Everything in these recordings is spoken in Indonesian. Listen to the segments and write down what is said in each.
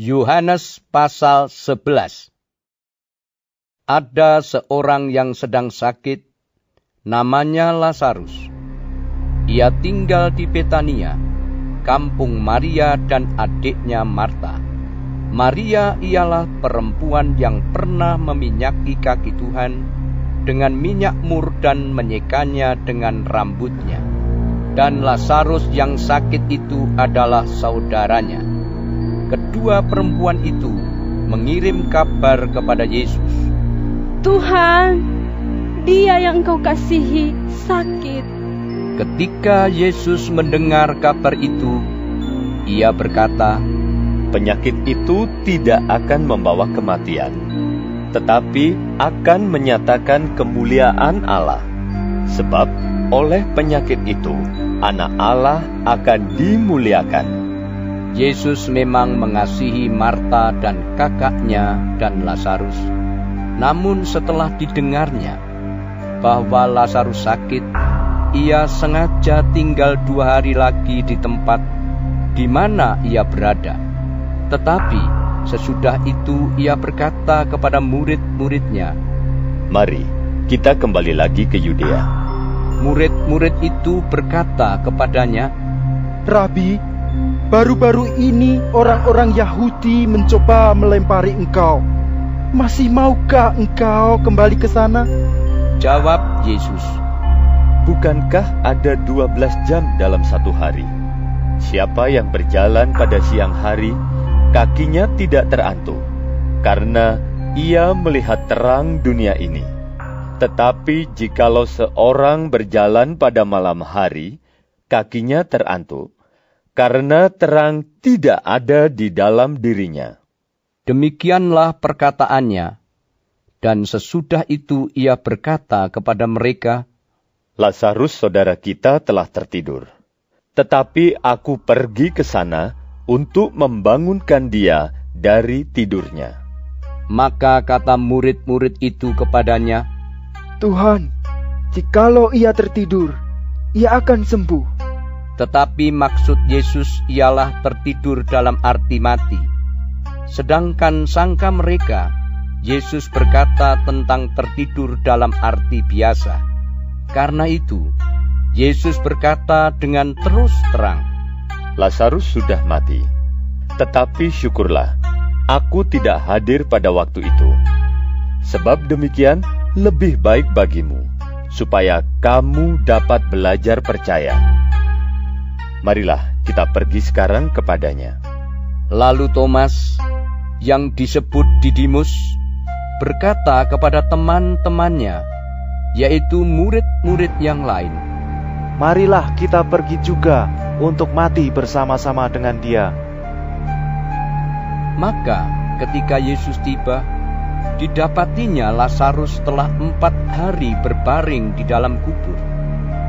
Yohanes pasal 11 Ada seorang yang sedang sakit, namanya Lazarus. Ia tinggal di Betania, kampung Maria dan adiknya Marta. Maria ialah perempuan yang pernah meminyaki kaki Tuhan dengan minyak mur dan menyekanya dengan rambutnya. Dan Lazarus yang sakit itu adalah saudaranya kedua perempuan itu mengirim kabar kepada Yesus. Tuhan, dia yang engkau kasihi sakit. Ketika Yesus mendengar kabar itu, ia berkata, Penyakit itu tidak akan membawa kematian, tetapi akan menyatakan kemuliaan Allah. Sebab oleh penyakit itu, anak Allah akan dimuliakan. Yesus memang mengasihi Marta dan kakaknya dan Lazarus. Namun setelah didengarnya bahwa Lazarus sakit, ia sengaja tinggal dua hari lagi di tempat di mana ia berada. Tetapi sesudah itu ia berkata kepada murid-muridnya, Mari, kita kembali lagi ke Yudea. Murid-murid itu berkata kepadanya, Rabi, Baru-baru ini orang-orang Yahudi mencoba melempari engkau. Masih maukah engkau kembali ke sana? Jawab Yesus. Bukankah ada 12 jam dalam satu hari? Siapa yang berjalan pada siang hari, kakinya tidak terantuk, karena ia melihat terang dunia ini. Tetapi jikalau seorang berjalan pada malam hari, kakinya terantuk, karena terang tidak ada di dalam dirinya. Demikianlah perkataannya, dan sesudah itu ia berkata kepada mereka, Lazarus saudara kita telah tertidur, tetapi aku pergi ke sana untuk membangunkan dia dari tidurnya. Maka kata murid-murid itu kepadanya, Tuhan, jikalau ia tertidur, ia akan sembuh. Tetapi maksud Yesus ialah tertidur dalam arti mati. Sedangkan sangka mereka, Yesus berkata tentang tertidur dalam arti biasa. Karena itu, Yesus berkata dengan terus terang, Lazarus sudah mati. Tetapi syukurlah, aku tidak hadir pada waktu itu. Sebab demikian lebih baik bagimu, supaya kamu dapat belajar percaya Marilah kita pergi sekarang kepadanya. Lalu Thomas, yang disebut Didimus, berkata kepada teman-temannya, yaitu murid-murid yang lain, Marilah kita pergi juga untuk mati bersama-sama dengan dia. Maka ketika Yesus tiba, didapatinya Lazarus telah empat hari berbaring di dalam kubur.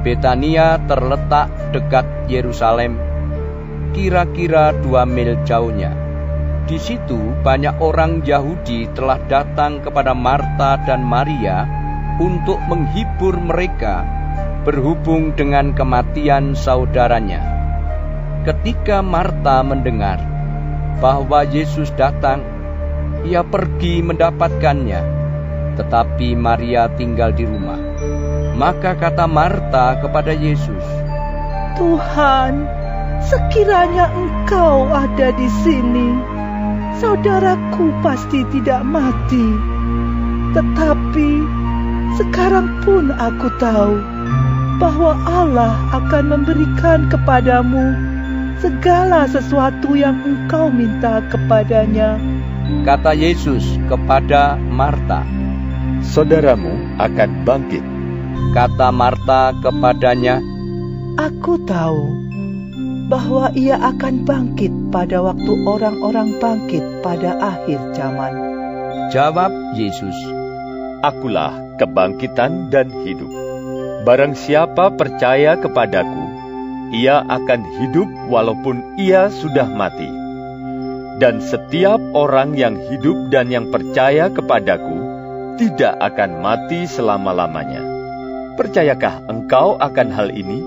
Betania terletak dekat Yerusalem, kira-kira dua mil jauhnya. Di situ banyak orang Yahudi telah datang kepada Marta dan Maria untuk menghibur mereka berhubung dengan kematian saudaranya. Ketika Marta mendengar bahwa Yesus datang, ia pergi mendapatkannya, tetapi Maria tinggal di rumah. Maka kata Marta kepada Yesus, Tuhan, sekiranya engkau ada di sini, saudaraku pasti tidak mati. Tetapi sekarang pun aku tahu bahwa Allah akan memberikan kepadamu segala sesuatu yang engkau minta kepadanya. Kata Yesus kepada Marta, Saudaramu akan bangkit. Kata Marta kepadanya, Aku tahu bahwa ia akan bangkit pada waktu orang-orang bangkit pada akhir zaman. Jawab Yesus, Akulah kebangkitan dan hidup. Barang siapa percaya kepadaku, ia akan hidup walaupun ia sudah mati. Dan setiap orang yang hidup dan yang percaya kepadaku tidak akan mati selama-lamanya. Percayakah engkau akan hal ini?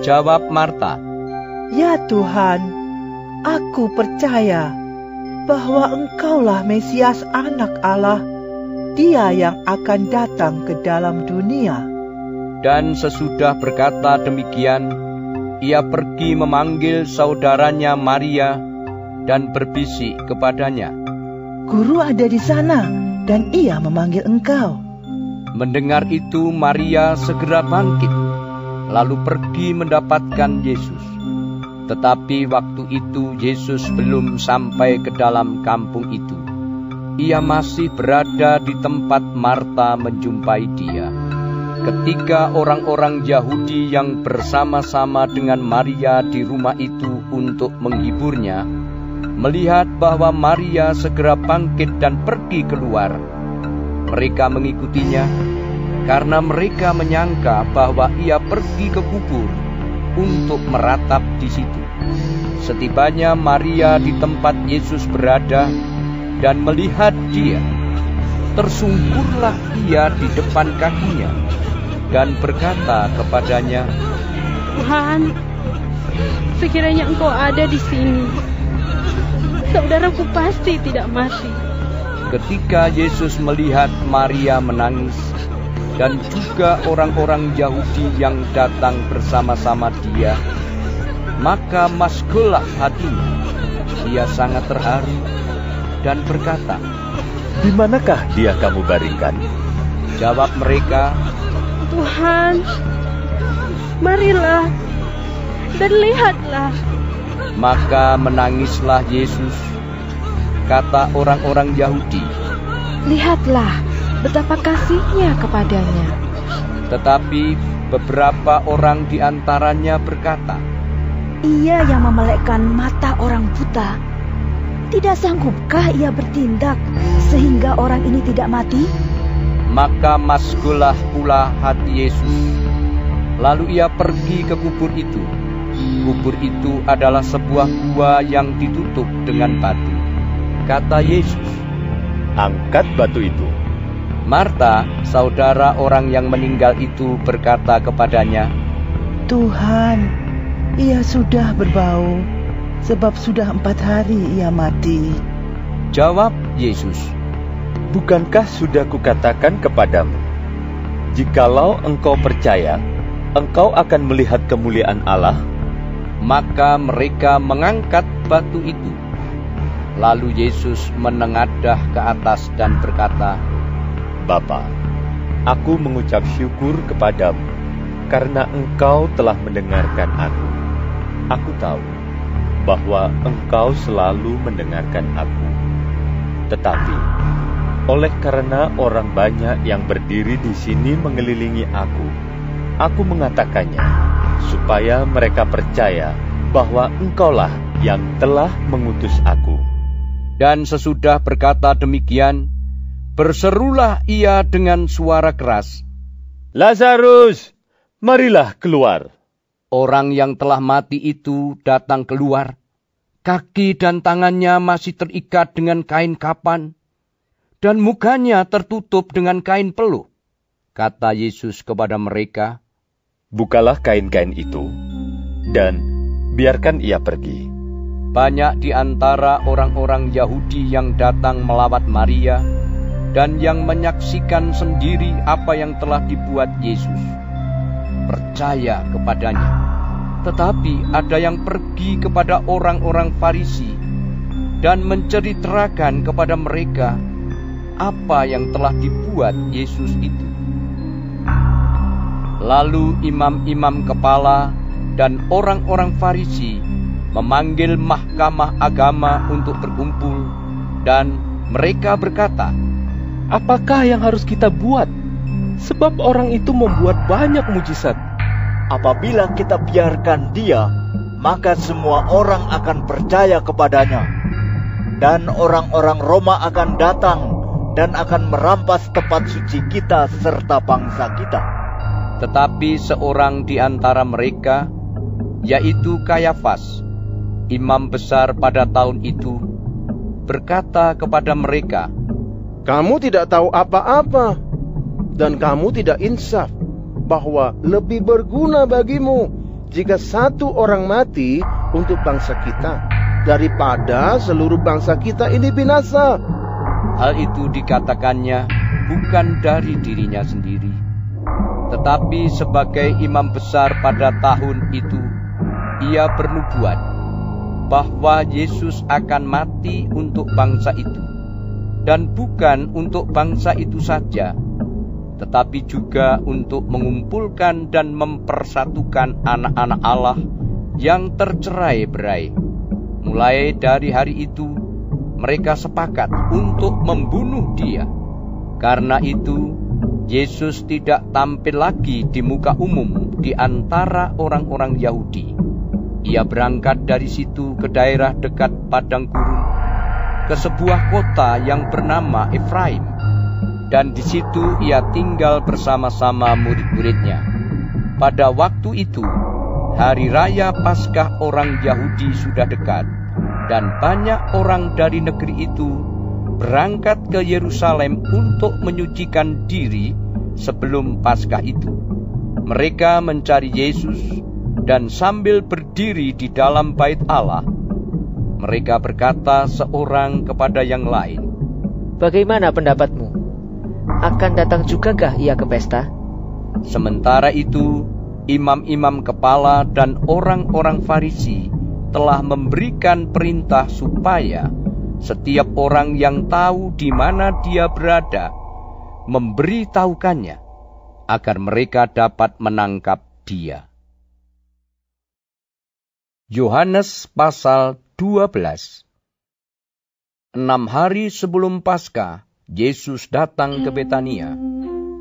Jawab Marta, Ya Tuhan, aku percaya. bahwa Engkaulah Mesias Anak Allah, Dia yang akan datang ke dalam dunia. Dan sesudah berkata demikian, ia pergi memanggil saudaranya Maria dan berbisik kepadanya. Guru ada di sana, dan ia memanggil engkau. Mendengar itu, Maria segera bangkit, lalu pergi mendapatkan Yesus. Tetapi waktu itu Yesus belum sampai ke dalam kampung itu. Ia masih berada di tempat Marta menjumpai dia. Ketika orang-orang Yahudi yang bersama-sama dengan Maria di rumah itu untuk menghiburnya, melihat bahwa Maria segera bangkit dan pergi keluar, mereka mengikutinya karena mereka menyangka bahwa ia pergi ke kubur untuk meratap di situ. Setibanya Maria di tempat Yesus berada dan melihat dia, tersungkurlah ia di depan kakinya dan berkata kepadanya, Tuhan, sekiranya engkau ada di sini, saudaraku pasti tidak mati. Ketika Yesus melihat Maria menangis, dan juga orang-orang Yahudi yang datang bersama-sama dia, maka maskullah hatinya. Ia sangat terharu dan berkata, Di manakah dia kamu baringkan? Jawab mereka, Tuhan, marilah dan lihatlah. Maka menangislah Yesus. Kata orang-orang Yahudi, Lihatlah betapa kasihnya kepadanya. tetapi beberapa orang di antaranya berkata, Ia yang memelekkan mata orang buta. Tidak sanggupkah ia bertindak sehingga orang ini tidak mati? Maka maskulah pula hati Yesus. Lalu ia pergi ke kubur itu. Kubur itu adalah sebuah gua yang ditutup dengan batu. Kata Yesus, Angkat batu itu. Marta, saudara orang yang meninggal itu berkata kepadanya, Tuhan, ia sudah berbau, sebab sudah empat hari ia mati. Jawab Yesus, Bukankah sudah kukatakan kepadamu, jikalau engkau percaya, engkau akan melihat kemuliaan Allah? maka mereka mengangkat batu itu. Lalu Yesus menengadah ke atas dan berkata, Bapa, aku mengucap syukur kepadamu karena engkau telah mendengarkan aku. Aku tahu bahwa engkau selalu mendengarkan aku. Tetapi, oleh karena orang banyak yang berdiri di sini mengelilingi aku, aku mengatakannya supaya mereka percaya bahwa engkaulah yang telah mengutus aku. Dan sesudah berkata demikian, berserulah ia dengan suara keras. Lazarus, marilah keluar. Orang yang telah mati itu datang keluar. Kaki dan tangannya masih terikat dengan kain kapan, dan mukanya tertutup dengan kain peluh. Kata Yesus kepada mereka, Bukalah kain-kain itu, dan biarkan ia pergi. Banyak di antara orang-orang Yahudi yang datang melawat Maria dan yang menyaksikan sendiri apa yang telah dibuat Yesus. Percaya kepadanya. Tetapi ada yang pergi kepada orang-orang Farisi dan menceritakan kepada mereka apa yang telah dibuat Yesus itu. Lalu imam-imam kepala dan orang-orang Farisi memanggil mahkamah agama untuk berkumpul, dan mereka berkata, Apakah yang harus kita buat? Sebab orang itu membuat banyak mujizat. Apabila kita biarkan dia, maka semua orang akan percaya kepadanya. Dan orang-orang Roma akan datang dan akan merampas tempat suci kita serta bangsa kita. Tetapi seorang di antara mereka, yaitu Kayafas, imam besar pada tahun itu, berkata kepada mereka, Kamu tidak tahu apa-apa, dan kamu tidak insaf bahwa lebih berguna bagimu jika satu orang mati untuk bangsa kita daripada seluruh bangsa kita ini binasa. Hal itu dikatakannya bukan dari dirinya sendiri, tetapi sebagai imam besar pada tahun itu, ia bernubuat bahwa Yesus akan mati untuk bangsa itu, dan bukan untuk bangsa itu saja, tetapi juga untuk mengumpulkan dan mempersatukan anak-anak Allah yang tercerai-berai. Mulai dari hari itu, mereka sepakat untuk membunuh dia. Karena itu, Yesus tidak tampil lagi di muka umum di antara orang-orang Yahudi. Ia berangkat dari situ ke daerah dekat padang gurun, ke sebuah kota yang bernama Efraim, dan di situ ia tinggal bersama-sama murid-muridnya. Pada waktu itu, hari raya Paskah orang Yahudi sudah dekat, dan banyak orang dari negeri itu berangkat ke Yerusalem untuk menyucikan diri sebelum Paskah itu. Mereka mencari Yesus, dan sambil berdiri di dalam bait Allah, mereka berkata seorang kepada yang lain, "Bagaimana pendapatmu? akan datang jugakah ia ke pesta? Sementara itu, imam-imam kepala dan orang-orang Farisi telah memberikan perintah supaya setiap orang yang tahu di mana dia berada memberitahukannya agar mereka dapat menangkap dia. Yohanes pasal 12 Enam hari sebelum Paskah, Yesus datang ke Betania,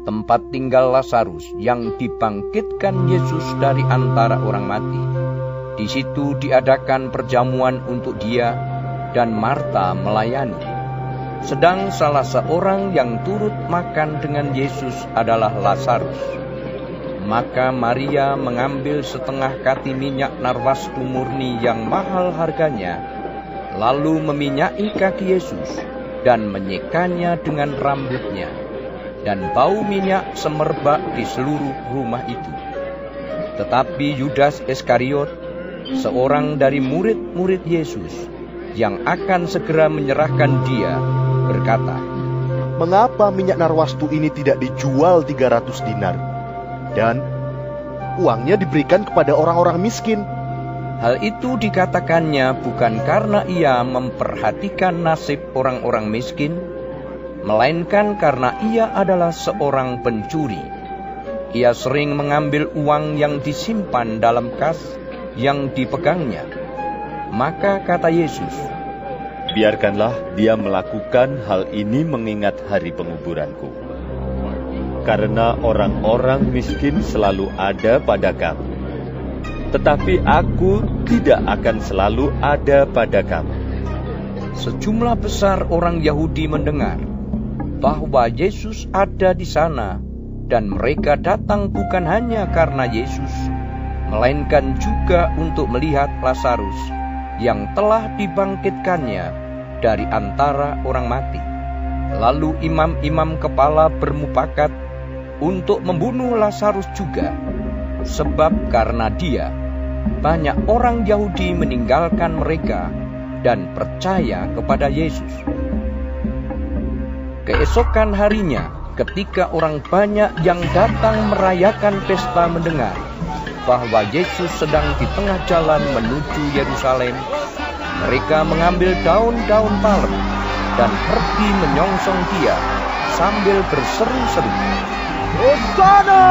tempat tinggal Lazarus yang dibangkitkan Yesus dari antara orang mati. Di situ diadakan perjamuan untuk dia dan Marta melayani. Sedang salah seorang yang turut makan dengan Yesus adalah Lazarus. Maka Maria mengambil setengah kati minyak narwastu murni yang mahal harganya, lalu meminyaki kaki Yesus dan menyekanya dengan rambutnya, dan bau minyak semerbak di seluruh rumah itu. Tetapi Yudas Iskariot, seorang dari murid-murid Yesus, yang akan segera menyerahkan dia, berkata, Mengapa minyak narwastu ini tidak dijual 300 dinar? Dan uangnya diberikan kepada orang-orang miskin. Hal itu dikatakannya bukan karena ia memperhatikan nasib orang-orang miskin, melainkan karena ia adalah seorang pencuri. Ia sering mengambil uang yang disimpan dalam kas yang dipegangnya. Maka kata Yesus, Biarkanlah dia melakukan hal ini mengingat hari penguburanku. Karena orang-orang miskin selalu ada pada kamu tetapi aku tidak akan selalu ada pada kamu. Sejumlah besar orang Yahudi mendengar bahwa Yesus ada di sana, dan mereka datang bukan hanya karena Yesus, melainkan juga untuk melihat Lazarus yang telah dibangkitkannya dari antara orang mati. Lalu imam-imam kepala bermupakat untuk membunuh Lazarus juga sebab karena dia, banyak orang Yahudi meninggalkan mereka dan percaya kepada Yesus. Keesokan harinya, ketika orang banyak yang datang merayakan pesta mendengar bahwa Yesus sedang di tengah jalan menuju Yerusalem, mereka mengambil daun-daun palem dan pergi menyongsong dia sambil berseru-seru. Hosana!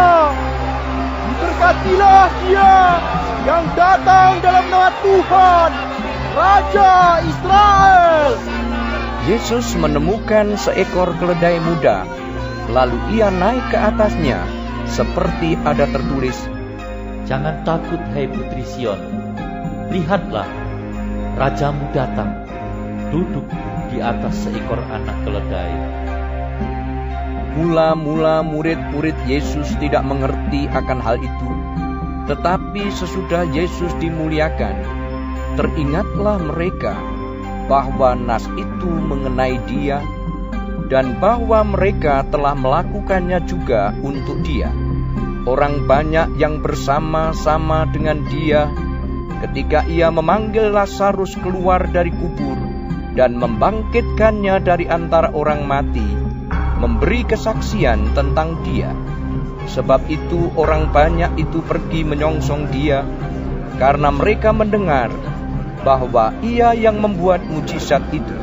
Diberkatilah dia yang datang dalam nama Tuhan, Raja Israel. Yesus menemukan seekor keledai muda, lalu ia naik ke atasnya, seperti ada tertulis, Jangan takut, hai putri Sion. Lihatlah, rajamu datang, duduk di atas seekor anak keledai. Mula-mula murid-murid Yesus tidak mengerti akan hal itu. Tetapi sesudah Yesus dimuliakan, teringatlah mereka bahwa nas itu mengenai dia dan bahwa mereka telah melakukannya juga untuk dia. Orang banyak yang bersama-sama dengan dia ketika ia memanggil Lazarus keluar dari kubur dan membangkitkannya dari antara orang mati, memberi kesaksian tentang dia. Sebab itu orang banyak itu pergi menyongsong dia, karena mereka mendengar bahwa ia yang membuat mujizat itu.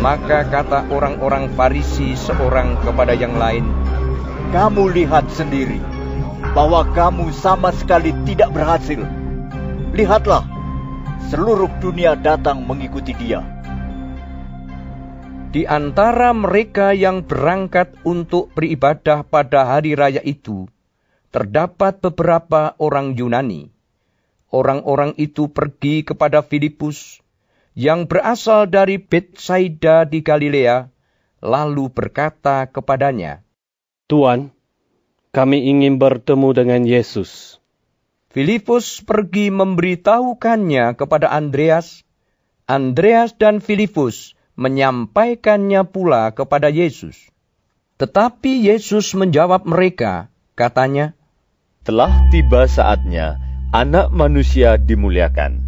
Maka kata orang-orang Farisi seorang kepada yang lain, Kamu lihat sendiri bahwa kamu sama sekali tidak berhasil. Lihatlah, seluruh dunia datang mengikuti dia. Di antara mereka yang berangkat untuk beribadah pada hari raya itu, terdapat beberapa orang Yunani. Orang-orang itu pergi kepada Filipus, yang berasal dari Bethsaida di Galilea, lalu berkata kepadanya, Tuan, kami ingin bertemu dengan Yesus. Filipus pergi memberitahukannya kepada Andreas. Andreas dan Filipus menyampaikannya pula kepada Yesus. Tetapi Yesus menjawab mereka, katanya, Telah tiba saatnya anak manusia dimuliakan.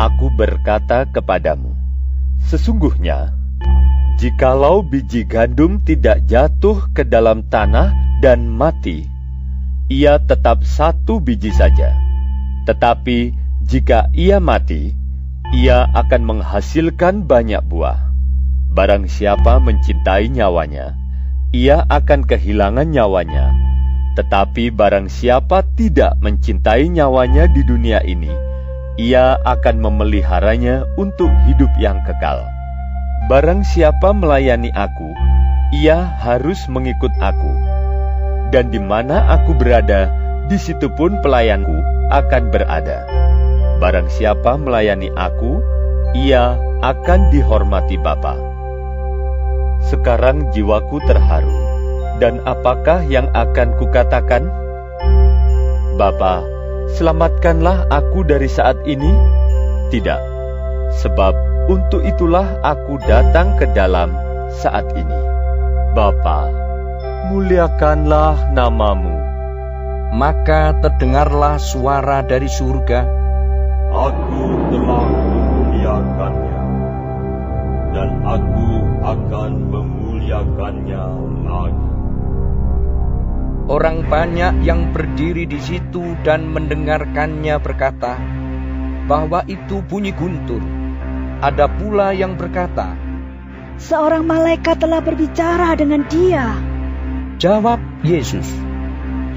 Aku berkata kepadamu, sesungguhnya, jikalau biji gandum tidak jatuh ke dalam tanah dan mati, ia tetap satu biji saja. Tetapi jika ia mati, ia akan menghasilkan banyak buah. Barang siapa mencintai nyawanya, ia akan kehilangan nyawanya. Tetapi barang siapa tidak mencintai nyawanya di dunia ini, ia akan memeliharanya untuk hidup yang kekal. Barang siapa melayani aku, ia harus mengikut aku. Dan di mana aku berada, di situ pun pelayanku akan berada. Barang siapa melayani aku, ia akan dihormati Bapa. Sekarang jiwaku terharu, dan apakah yang akan kukatakan? Bapa, selamatkanlah aku dari saat ini? Tidak, sebab untuk itulah aku datang ke dalam saat ini. Bapa, muliakanlah namamu. Maka terdengarlah suara dari surga. Aku telah memuliakannya, dan aku akan memuliakannya lagi. Orang banyak yang berdiri di situ dan mendengarkannya berkata bahwa itu bunyi guntur. Ada pula yang berkata, Seorang malaikat telah berbicara dengan dia. Jawab Yesus,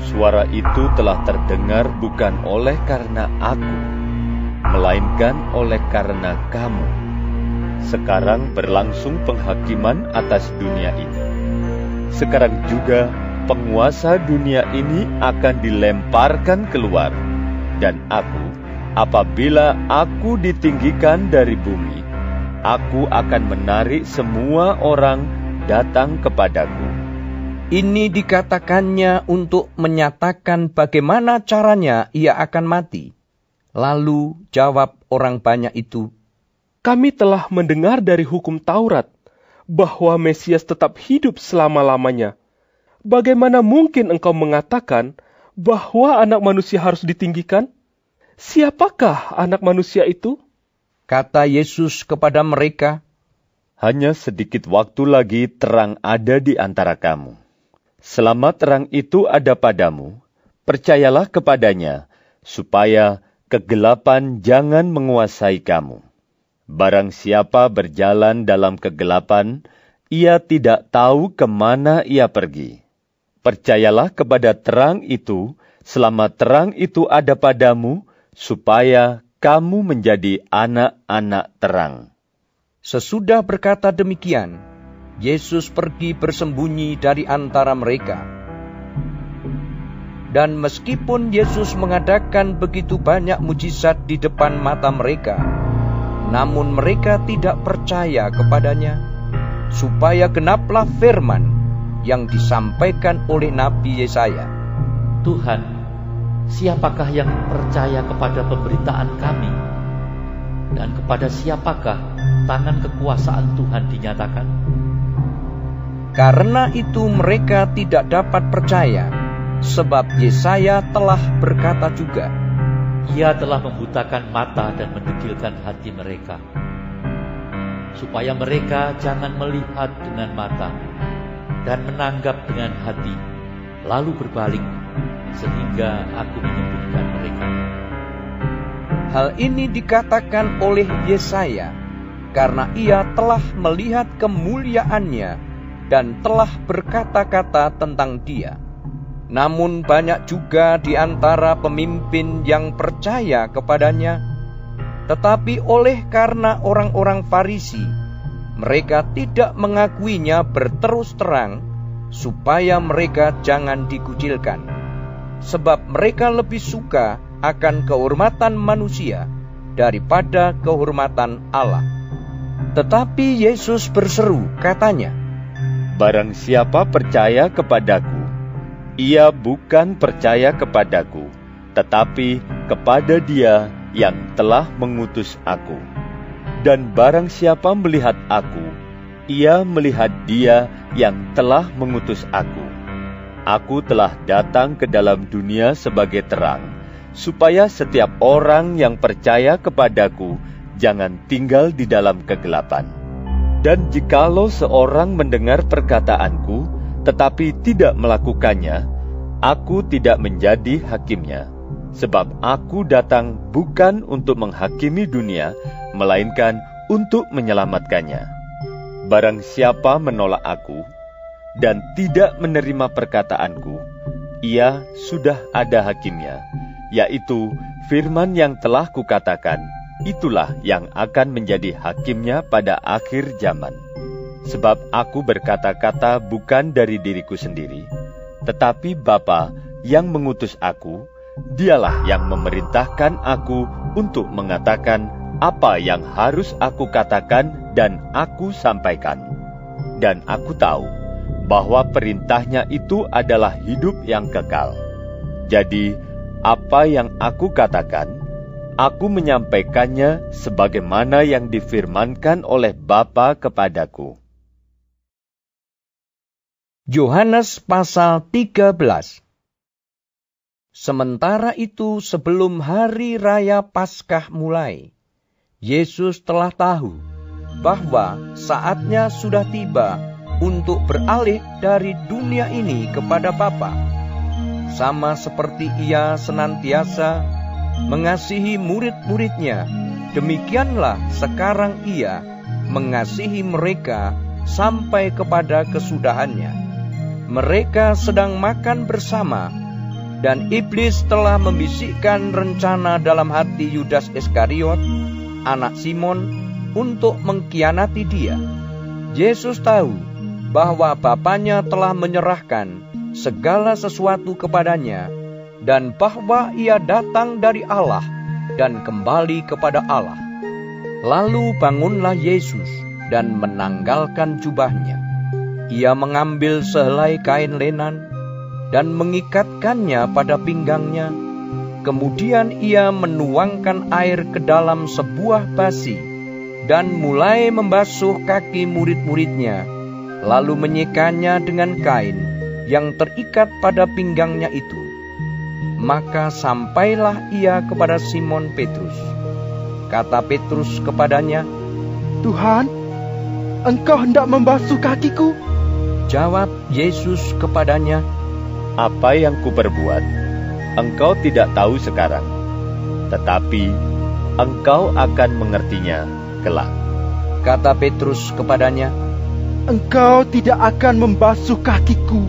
Suara itu telah terdengar bukan oleh karena aku, melainkan oleh karena kamu. Sekarang berlangsung penghakiman atas dunia ini. Sekarang juga penguasa dunia ini akan dilemparkan keluar, dan aku, apabila aku ditinggikan dari bumi, aku akan menarik semua orang datang kepadaku. Ini dikatakannya untuk menyatakan bagaimana caranya ia akan mati. Lalu jawab orang banyak itu, Kami telah mendengar dari hukum Taurat bahwa Mesias tetap hidup selama-lamanya. Bagaimana mungkin engkau mengatakan bahwa anak manusia harus ditinggikan? Siapakah anak manusia itu? Kata Yesus kepada mereka, Hanya sedikit waktu lagi terang ada di antara kamu. Selama terang itu ada padamu, percayalah kepadanya, supaya kegelapan jangan menguasai kamu. Barang siapa berjalan dalam kegelapan, ia tidak tahu ke mana ia pergi. Percayalah kepada terang itu, selama terang itu ada padamu, supaya kamu menjadi anak-anak terang. Sesudah berkata demikian, Yesus pergi bersembunyi dari antara mereka. Dan meskipun Yesus mengadakan begitu banyak mujizat di depan mata mereka, namun mereka tidak percaya kepadanya, supaya genaplah firman yang disampaikan oleh Nabi Yesaya. Tuhan, siapakah yang percaya kepada pemberitaan kami? Dan kepada siapakah tangan kekuasaan Tuhan dinyatakan? Karena itu mereka tidak dapat percaya, sebab Yesaya telah berkata juga, Ia telah membutakan mata dan mendekilkan hati mereka, supaya mereka jangan melihat dengan mata dan menanggap dengan hati, lalu berbalik, sehingga aku menyembuhkan mereka. Hal ini dikatakan oleh Yesaya karena ia telah melihat kemuliaannya dan telah berkata-kata tentang dia. Namun banyak juga di antara pemimpin yang percaya kepadanya, tetapi oleh karena orang-orang Farisi, mereka tidak mengakuinya berterus terang, supaya mereka jangan dikucilkan. Sebab mereka lebih suka akan kehormatan manusia daripada kehormatan Allah. Tetapi Yesus berseru, katanya, Barang siapa percaya kepadaku, ia bukan percaya kepadaku, tetapi kepada Dia yang telah mengutus aku. Dan barang siapa melihat aku, ia melihat Dia yang telah mengutus aku. Aku telah datang ke dalam dunia sebagai terang, supaya setiap orang yang percaya kepadaku jangan tinggal di dalam kegelapan. Dan jikalau seorang mendengar perkataanku, tetapi tidak melakukannya, aku tidak menjadi hakimnya. Sebab aku datang bukan untuk menghakimi dunia, melainkan untuk menyelamatkannya. Barang siapa menolak aku dan tidak menerima perkataanku, ia sudah ada hakimnya, yaitu firman yang telah kukatakan, itulah yang akan menjadi hakimnya pada akhir zaman. Sebab aku berkata-kata bukan dari diriku sendiri, tetapi Bapa yang mengutus aku, dialah yang memerintahkan aku untuk mengatakan apa yang harus aku katakan dan aku sampaikan. Dan aku tahu bahwa perintahnya itu adalah hidup yang kekal. Jadi, apa yang aku katakan, aku menyampaikannya sebagaimana yang difirmankan oleh Bapa kepadaku. Yohanes pasal 13 Sementara itu sebelum hari raya Paskah mulai, Yesus telah tahu bahwa saatnya sudah tiba untuk beralih dari dunia ini kepada Bapa. Sama seperti ia senantiasa mengasihi murid-muridnya, demikianlah sekarang ia mengasihi mereka sampai kepada kesudahannya mereka sedang makan bersama, dan iblis telah membisikkan rencana dalam hati Yudas Iskariot, anak Simon, untuk mengkhianati dia. Yesus tahu bahwa Bapaknya telah menyerahkan segala sesuatu kepadanya, dan bahwa ia datang dari Allah dan kembali kepada Allah. Lalu bangunlah Yesus dan menanggalkan jubahnya ia mengambil sehelai kain lenan dan mengikatkannya pada pinggangnya. Kemudian ia menuangkan air ke dalam sebuah basi dan mulai membasuh kaki murid-muridnya, lalu menyekanya dengan kain yang terikat pada pinggangnya itu. Maka sampailah ia kepada Simon Petrus. Kata Petrus kepadanya, Tuhan, engkau hendak membasuh kakiku? Jawab Yesus kepadanya, Apa yang kuperbuat, engkau tidak tahu sekarang, tetapi engkau akan mengertinya kelak. Kata Petrus kepadanya, Engkau tidak akan membasuh kakiku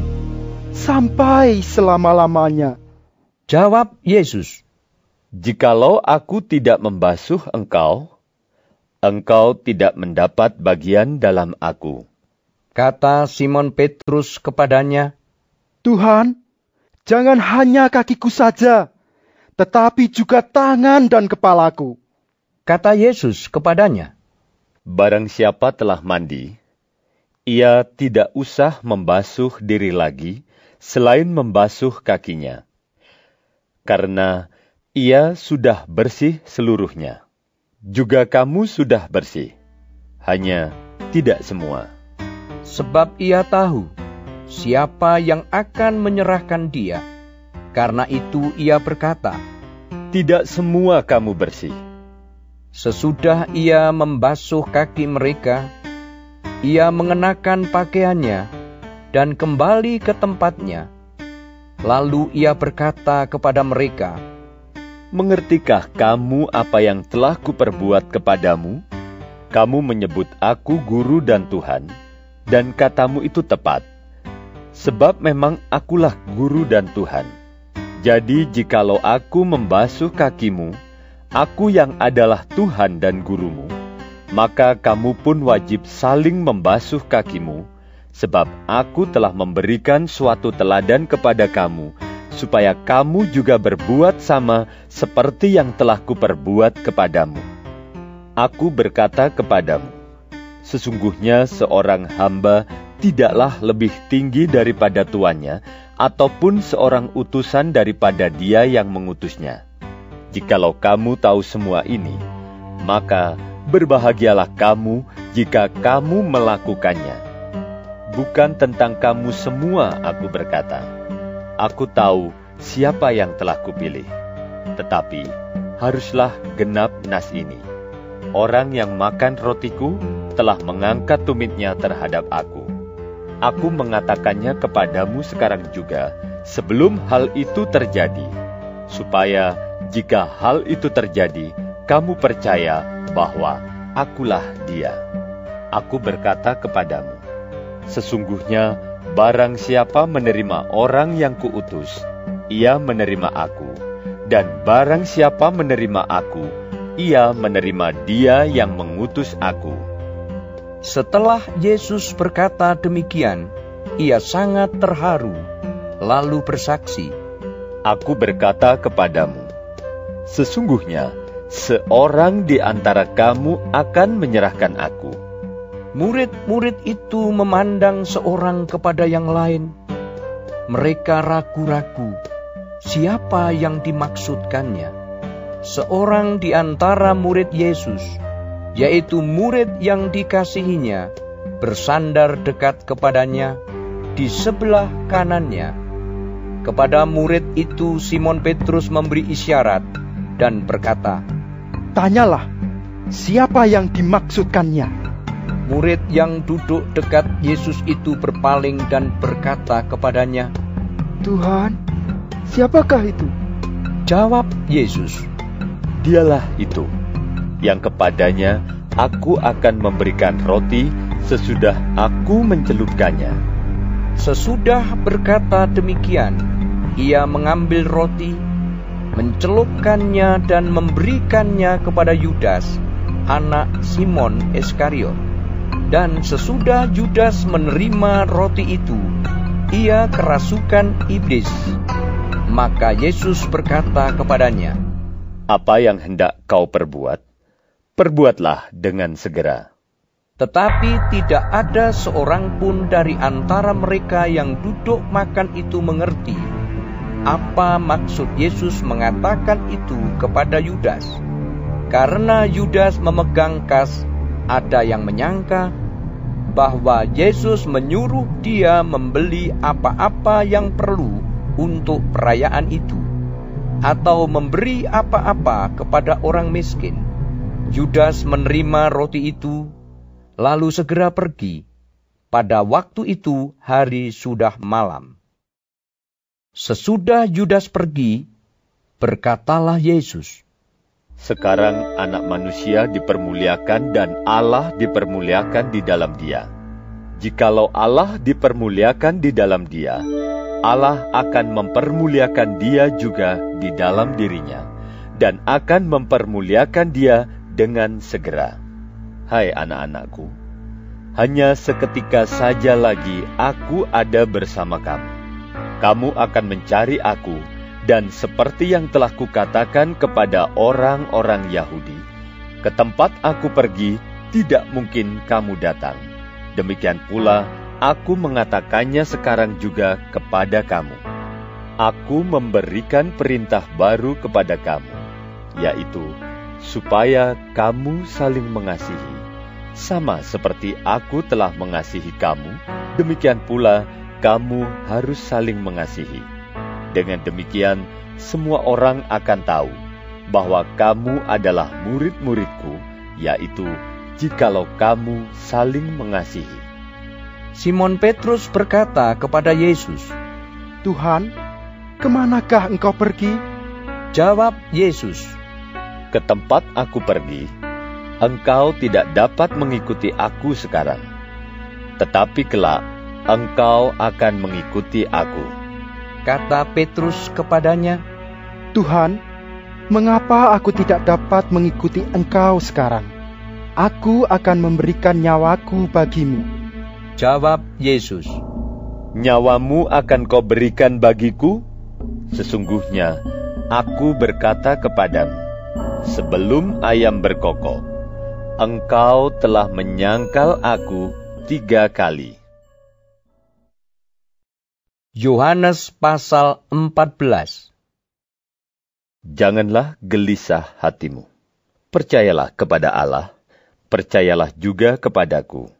sampai selama-lamanya. Jawab Yesus, Jikalau aku tidak membasuh engkau, engkau tidak mendapat bagian dalam aku. Kata Simon Petrus kepadanya, Tuhan, jangan hanya kakiku saja, tetapi juga tangan dan kepalaku. Kata Yesus kepadanya, Barang siapa telah mandi, ia tidak usah membasuh diri lagi selain membasuh kakinya, karena ia sudah bersih seluruhnya. Juga kamu sudah bersih, hanya tidak semua sebab ia tahu siapa yang akan menyerahkan dia. Karena itu ia berkata, tidak semua kamu bersih. Sesudah ia membasuh kaki mereka, ia mengenakan pakaiannya dan kembali ke tempatnya. Lalu ia berkata kepada mereka, Mengertikah kamu apa yang telah kuperbuat kepadamu? Kamu menyebut aku guru dan Tuhan, dan katamu itu tepat. Sebab memang akulah guru dan Tuhan. Jadi jikalau aku membasuh kakimu, aku yang adalah Tuhan dan gurumu, maka kamu pun wajib saling membasuh kakimu, sebab aku telah memberikan suatu teladan kepada kamu, supaya kamu juga berbuat sama seperti yang telah kuperbuat kepadamu. Aku berkata kepadamu, sesungguhnya seorang hamba tidaklah lebih tinggi daripada tuannya, ataupun seorang utusan daripada dia yang mengutusnya. Jikalau kamu tahu semua ini, maka berbahagialah kamu jika kamu melakukannya. Bukan tentang kamu semua aku berkata. Aku tahu siapa yang telah kupilih. Tetapi haruslah genap nas ini. Orang yang makan rotiku telah mengangkat tumitnya terhadap aku. Aku mengatakannya kepadamu sekarang juga, sebelum hal itu terjadi, supaya jika hal itu terjadi, kamu percaya bahwa akulah Dia. Aku berkata kepadamu, sesungguhnya barang siapa menerima orang yang kuutus, ia menerima aku, dan barang siapa menerima aku, ia menerima Dia yang mengutus Aku. Setelah Yesus berkata demikian, ia sangat terharu, lalu bersaksi, Aku berkata kepadamu, sesungguhnya seorang di antara kamu akan menyerahkan Aku. Murid-murid itu memandang seorang kepada yang lain. Mereka ragu-ragu, siapa yang dimaksudkannya seorang di antara murid Yesus, yaitu murid yang dikasihinya, bersandar dekat kepadanya di sebelah kanannya. Kepada murid itu Simon Petrus memberi isyarat dan berkata, Tanyalah, siapa yang dimaksudkannya? Murid yang duduk dekat Yesus itu berpaling dan berkata kepadanya, Tuhan, siapakah itu? Jawab Yesus, dialah itu, yang kepadanya aku akan memberikan roti sesudah aku mencelupkannya. Sesudah berkata demikian, ia mengambil roti, mencelupkannya dan memberikannya kepada Yudas, anak Simon Iskariot. Dan sesudah Yudas menerima roti itu, ia kerasukan iblis. Maka Yesus berkata kepadanya, apa yang hendak kau perbuat, perbuatlah dengan segera. Tetapi tidak ada seorang pun dari antara mereka yang duduk makan itu mengerti apa maksud Yesus mengatakan itu kepada Yudas. Karena Yudas memegang kas, ada yang menyangka bahwa Yesus menyuruh dia membeli apa-apa yang perlu untuk perayaan itu atau memberi apa-apa kepada orang miskin. Yudas menerima roti itu, lalu segera pergi. Pada waktu itu hari sudah malam. Sesudah Yudas pergi, berkatalah Yesus, Sekarang anak manusia dipermuliakan dan Allah dipermuliakan di dalam dia. Jikalau Allah dipermuliakan di dalam dia, Allah akan mempermuliakan dia juga di dalam dirinya, dan akan mempermuliakan dia dengan segera. Hai anak-anakku, hanya seketika saja lagi aku ada bersama kamu. Kamu akan mencari aku, dan seperti yang telah kukatakan kepada orang-orang Yahudi, ke tempat aku pergi tidak mungkin kamu datang. Demikian pula Aku mengatakannya sekarang juga kepada kamu. Aku memberikan perintah baru kepada kamu, yaitu supaya kamu saling mengasihi. Sama seperti aku telah mengasihi kamu, demikian pula kamu harus saling mengasihi. Dengan demikian, semua orang akan tahu bahwa kamu adalah murid-muridku, yaitu jikalau kamu saling mengasihi. Simon Petrus berkata kepada Yesus, Tuhan, ke manakah engkau pergi? Jawab Yesus, Ke tempat aku pergi, engkau tidak dapat mengikuti aku sekarang. Tetapi kelak, engkau akan mengikuti aku. Kata Petrus kepadanya, Tuhan, mengapa aku tidak dapat mengikuti engkau sekarang? Aku akan memberikan nyawaku bagimu. Jawab Yesus, Nyawamu akan kau berikan bagiku? Sesungguhnya, aku berkata kepadamu, sebelum ayam berkokok, engkau telah menyangkal aku tiga kali. Yohanes pasal 14 Janganlah gelisah hatimu. Percayalah kepada Allah, percayalah juga kepadaku.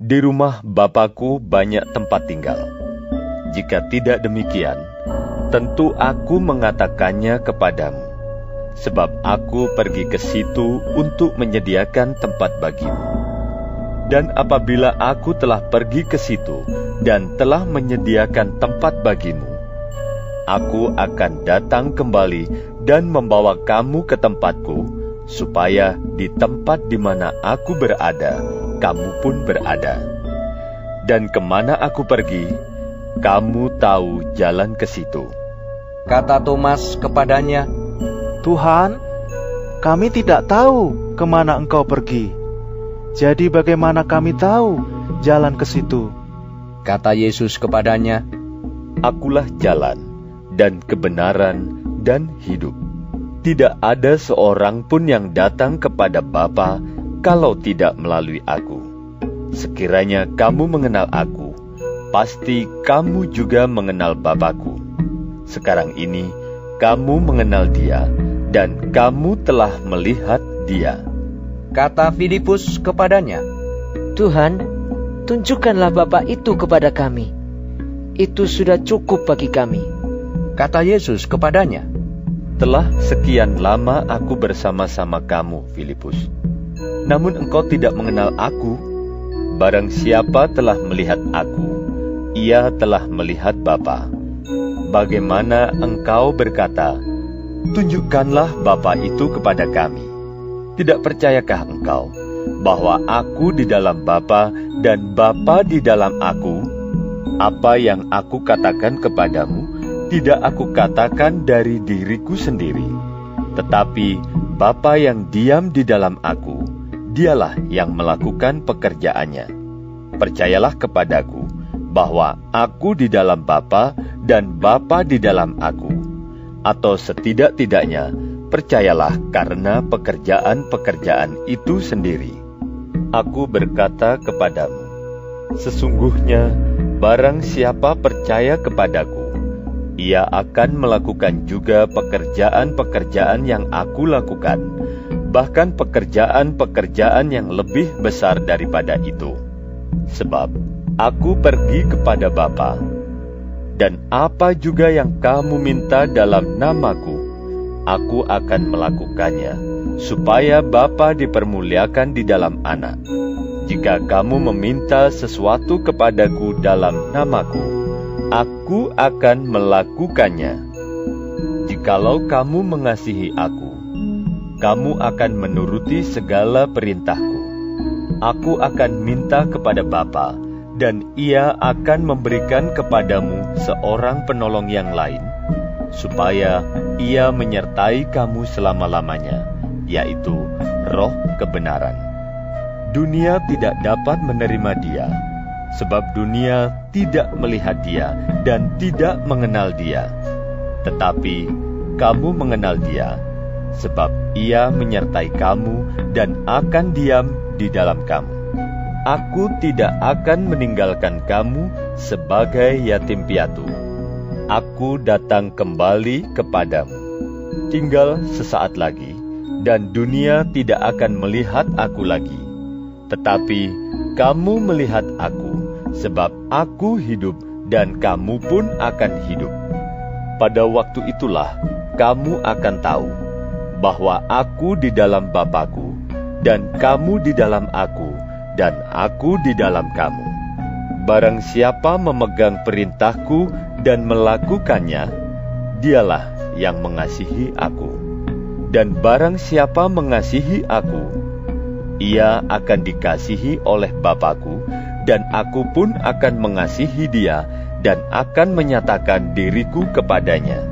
Di rumah Bapakku banyak tempat tinggal. Jika tidak demikian, tentu aku mengatakannya kepadamu. Sebab aku pergi ke situ untuk menyediakan tempat bagimu. Dan apabila aku telah pergi ke situ dan telah menyediakan tempat bagimu, aku akan datang kembali dan membawa kamu ke tempatku, supaya di tempat di mana aku berada, kamu pun berada. Dan ke mana aku pergi, kamu tahu jalan ke situ. Kata Thomas kepadanya, Tuhan, kami tidak tahu ke mana engkau pergi. Jadi bagaimana kami tahu jalan ke situ? Kata Yesus kepadanya, Akulah jalan dan kebenaran dan hidup. Tidak ada seorang pun yang datang kepada Bapa kalau tidak melalui aku. Sekiranya kamu mengenal aku, pasti kamu juga mengenal Bapakku. Sekarang ini kamu mengenal dia dan kamu telah melihat dia. Kata Filipus kepadanya, Tuhan, tunjukkanlah Bapa itu kepada kami. Itu sudah cukup bagi kami. Kata Yesus kepadanya, Telah sekian lama aku bersama-sama kamu, Filipus. Namun engkau tidak mengenal aku. Barang siapa telah melihat aku, ia telah melihat Bapa. Bagaimana engkau berkata, Tunjukkanlah Bapa itu kepada kami. Tidak percayakah engkau bahwa aku di dalam Bapa dan Bapa di dalam aku? Apa yang aku katakan kepadamu, tidak aku katakan dari diriku sendiri, tetapi Bapa yang diam di dalam aku, dialah yang melakukan pekerjaannya. Percayalah kepadaku bahwa aku di dalam Bapa dan Bapa di dalam aku, atau setidak-tidaknya percayalah karena pekerjaan-pekerjaan itu sendiri. Aku berkata kepadamu, sesungguhnya barang siapa percaya kepadaku, ia akan melakukan juga pekerjaan-pekerjaan yang aku lakukan, bahkan pekerjaan-pekerjaan yang lebih besar daripada itu. Sebab aku pergi kepada Bapa, dan apa juga yang kamu minta dalam namaku, aku akan melakukannya, supaya Bapa dipermuliakan di dalam anak. Jika kamu meminta sesuatu kepadaku dalam namaku, aku akan melakukannya. Jikalau kamu mengasihi aku, kamu akan menuruti segala perintahku. Aku akan minta kepada Bapa, dan ia akan memberikan kepadamu seorang penolong yang lain, supaya ia menyertai kamu selama-lamanya, yaitu roh kebenaran. Dunia tidak dapat menerima dia, sebab dunia tidak melihat dia dan tidak mengenal dia. Tetapi kamu mengenal dia, sebab ia menyertai kamu dan akan diam di dalam kamu. Aku tidak akan meninggalkan kamu sebagai yatim piatu. Aku datang kembali kepadamu. Tinggal sesaat lagi, dan dunia tidak akan melihat aku lagi. Tetapi kamu melihat aku, sebab aku hidup dan kamu pun akan hidup. Pada waktu itulah kamu akan tahu bahwa aku di dalam Bapakku, dan kamu di dalam aku, dan aku di dalam kamu. Barang siapa memegang perintahku dan melakukannya, dialah yang mengasihi aku. Dan barang siapa mengasihi aku, ia akan dikasihi oleh Bapakku, dan aku pun akan mengasihi dia dan akan menyatakan diriku kepadanya.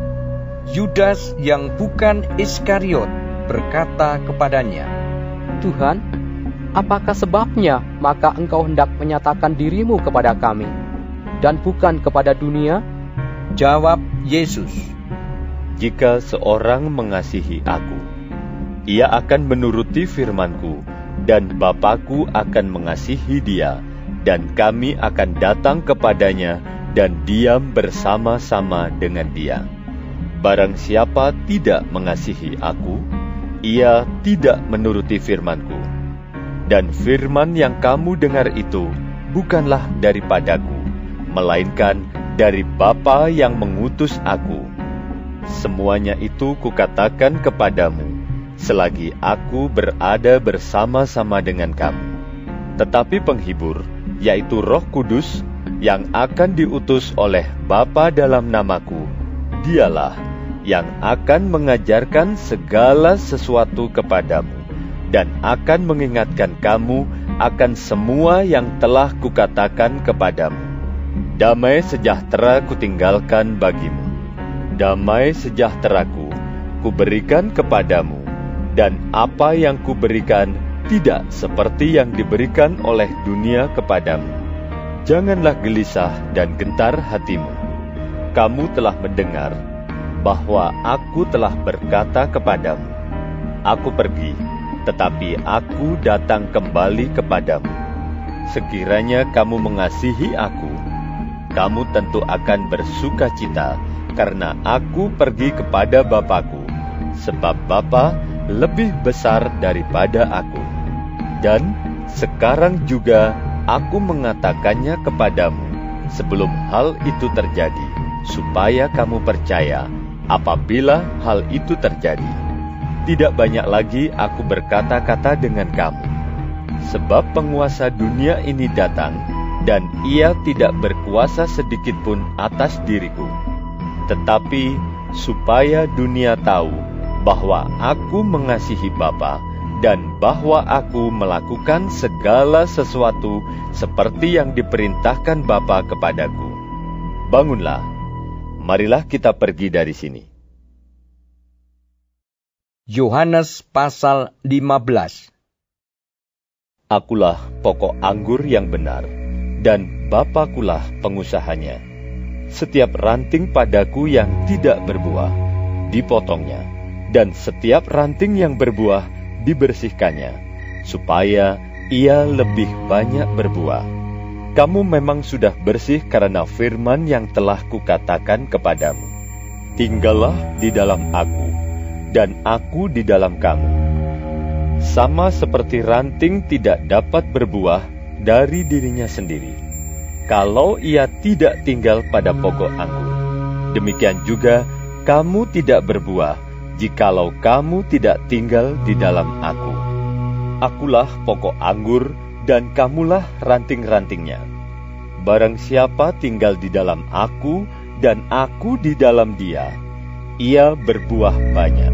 Yudas yang bukan Iskariot berkata kepadanya, Tuhan, apakah sebabnya maka engkau hendak menyatakan dirimu kepada kami, dan bukan kepada dunia? Jawab Yesus, Jika seorang mengasihi aku, ia akan menuruti firmanku, dan Bapakku akan mengasihi dia, dan kami akan datang kepadanya dan diam bersama-sama dengan dia. Barang siapa tidak mengasihi aku, ia tidak menuruti firmanku. Dan firman yang kamu dengar itu bukanlah daripadaku, melainkan dari Bapa yang mengutus aku. Semuanya itu kukatakan kepadamu, selagi aku berada bersama-sama dengan kamu. Tetapi penghibur, yaitu roh kudus, yang akan diutus oleh Bapa dalam namaku, dialah yang akan mengajarkan segala sesuatu kepadamu dan akan mengingatkan kamu akan semua yang telah kukatakan kepadamu. Damai sejahtera kutinggalkan bagimu. Damai sejahteraku kuberikan kepadamu, dan apa yang kuberikan tidak seperti yang diberikan oleh dunia kepadamu. Janganlah gelisah dan gentar hatimu. Kamu telah mendengar bahwa aku telah berkata kepadamu, Aku pergi, tetapi aku datang kembali kepadamu. Sekiranya kamu mengasihi aku, kamu tentu akan bersuka cita karena aku pergi kepada Bapakku, sebab Bapa lebih besar daripada aku. Dan sekarang juga aku mengatakannya kepadamu sebelum hal itu terjadi, supaya kamu percaya apabila hal itu terjadi. Tidak banyak lagi aku berkata-kata dengan kamu, sebab penguasa dunia ini datang, dan ia tidak berkuasa sedikit pun atas diriku. Tetapi supaya dunia tahu bahwa aku mengasihi Bapa dan bahwa aku melakukan segala sesuatu seperti yang diperintahkan Bapa kepadaku. Bangunlah, marilah kita pergi dari sini. Yohanes pasal 15 Akulah pokok anggur yang benar, dan Bapakulah pengusahanya. Setiap ranting padaku yang tidak berbuah, dipotongnya, dan setiap ranting yang berbuah, dibersihkannya, supaya ia lebih banyak berbuah. Kamu memang sudah bersih karena firman yang telah kukatakan kepadamu. Tinggallah di dalam aku, dan aku di dalam kamu. Sama seperti ranting tidak dapat berbuah dari dirinya sendiri, kalau ia tidak tinggal pada pokok anggur. Demikian juga kamu tidak berbuah jikalau kamu tidak tinggal di dalam aku. Akulah pokok anggur dan kamulah ranting-rantingnya. Barang siapa tinggal di dalam aku dan aku di dalam dia, ia berbuah banyak.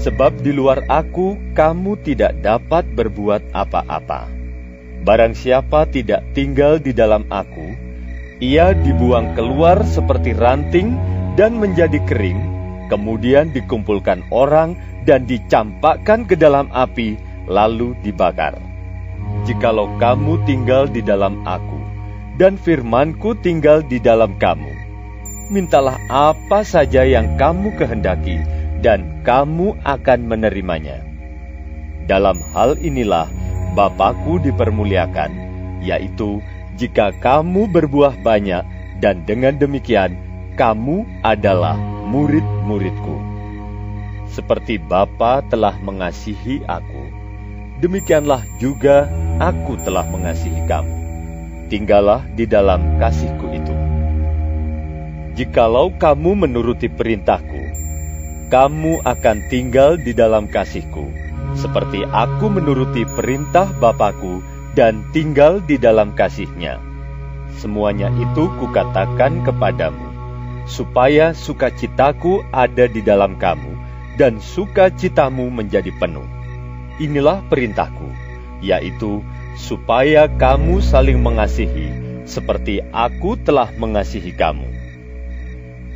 Sebab di luar aku kamu tidak dapat berbuat apa-apa. Barang siapa tidak tinggal di dalam aku, ia dibuang keluar seperti ranting dan menjadi kering, kemudian dikumpulkan orang dan dicampakkan ke dalam api, lalu dibakar. Jikalau kamu tinggal di dalam aku, dan firmanku tinggal di dalam kamu, mintalah apa saja yang kamu kehendaki, dan kamu akan menerimanya. Dalam hal inilah Bapakku dipermuliakan, yaitu jika kamu berbuah banyak, dan dengan demikian kamu adalah murid-muridku. Seperti Bapa telah mengasihi aku, demikianlah juga aku telah mengasihi kamu. Tinggallah di dalam kasihku itu. Jikalau kamu menuruti perintahku, kamu akan tinggal di dalam kasihku, seperti aku menuruti perintah Bapakku dan tinggal di dalam kasihnya. Semuanya itu kukatakan kepadamu, supaya sukacitaku ada di dalam kamu, dan sukacitamu menjadi penuh. Inilah perintahku, yaitu supaya kamu saling mengasihi, seperti aku telah mengasihi kamu.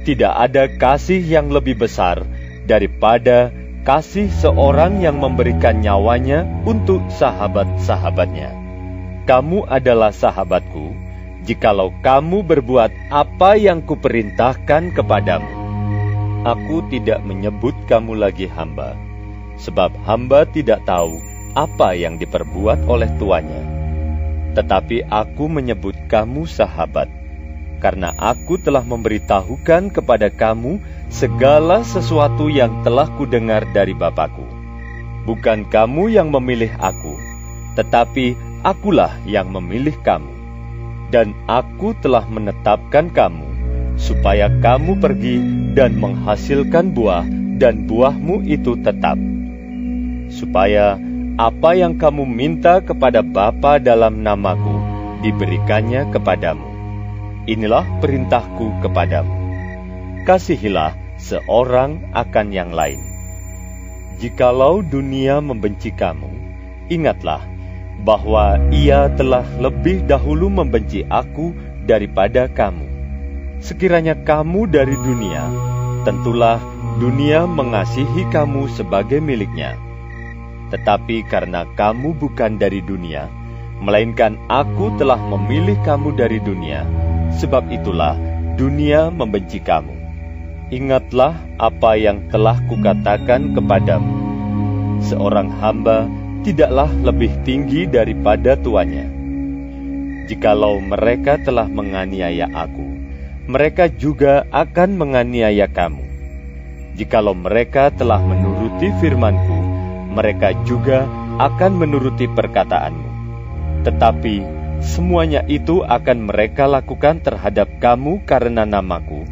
Tidak ada kasih yang lebih besar daripada kasih seorang yang memberikan nyawanya untuk sahabat-sahabatnya. Kamu adalah sahabatku, jikalau kamu berbuat apa yang kuperintahkan kepadamu. Aku tidak menyebut kamu lagi hamba, sebab hamba tidak tahu apa yang diperbuat oleh tuannya. Tetapi aku menyebut kamu sahabat, karena aku telah memberitahukan kepada kamu segala sesuatu yang telah kudengar dari Bapakku. Bukan kamu yang memilih aku, tetapi akulah yang memilih kamu. Dan aku telah menetapkan kamu, supaya kamu pergi dan menghasilkan buah, dan buahmu itu tetap. Supaya apa yang kamu minta kepada Bapa dalam namaku, diberikannya kepadamu. Inilah perintahku kepadamu. Kasihilah seorang akan yang lain. Jikalau dunia membenci kamu, ingatlah bahwa ia telah lebih dahulu membenci aku daripada kamu. Sekiranya kamu dari dunia, tentulah dunia mengasihi kamu sebagai miliknya. Tetapi karena kamu bukan dari dunia, melainkan aku telah memilih kamu dari dunia, sebab itulah dunia membenci kamu. Ingatlah apa yang telah kukatakan kepadamu. Seorang hamba tidaklah lebih tinggi daripada tuannya. Jikalau mereka telah menganiaya aku, mereka juga akan menganiaya kamu. Jikalau mereka telah menuruti firmanku, mereka juga akan menuruti perkataanmu. Tetapi semuanya itu akan mereka lakukan terhadap kamu karena namaku,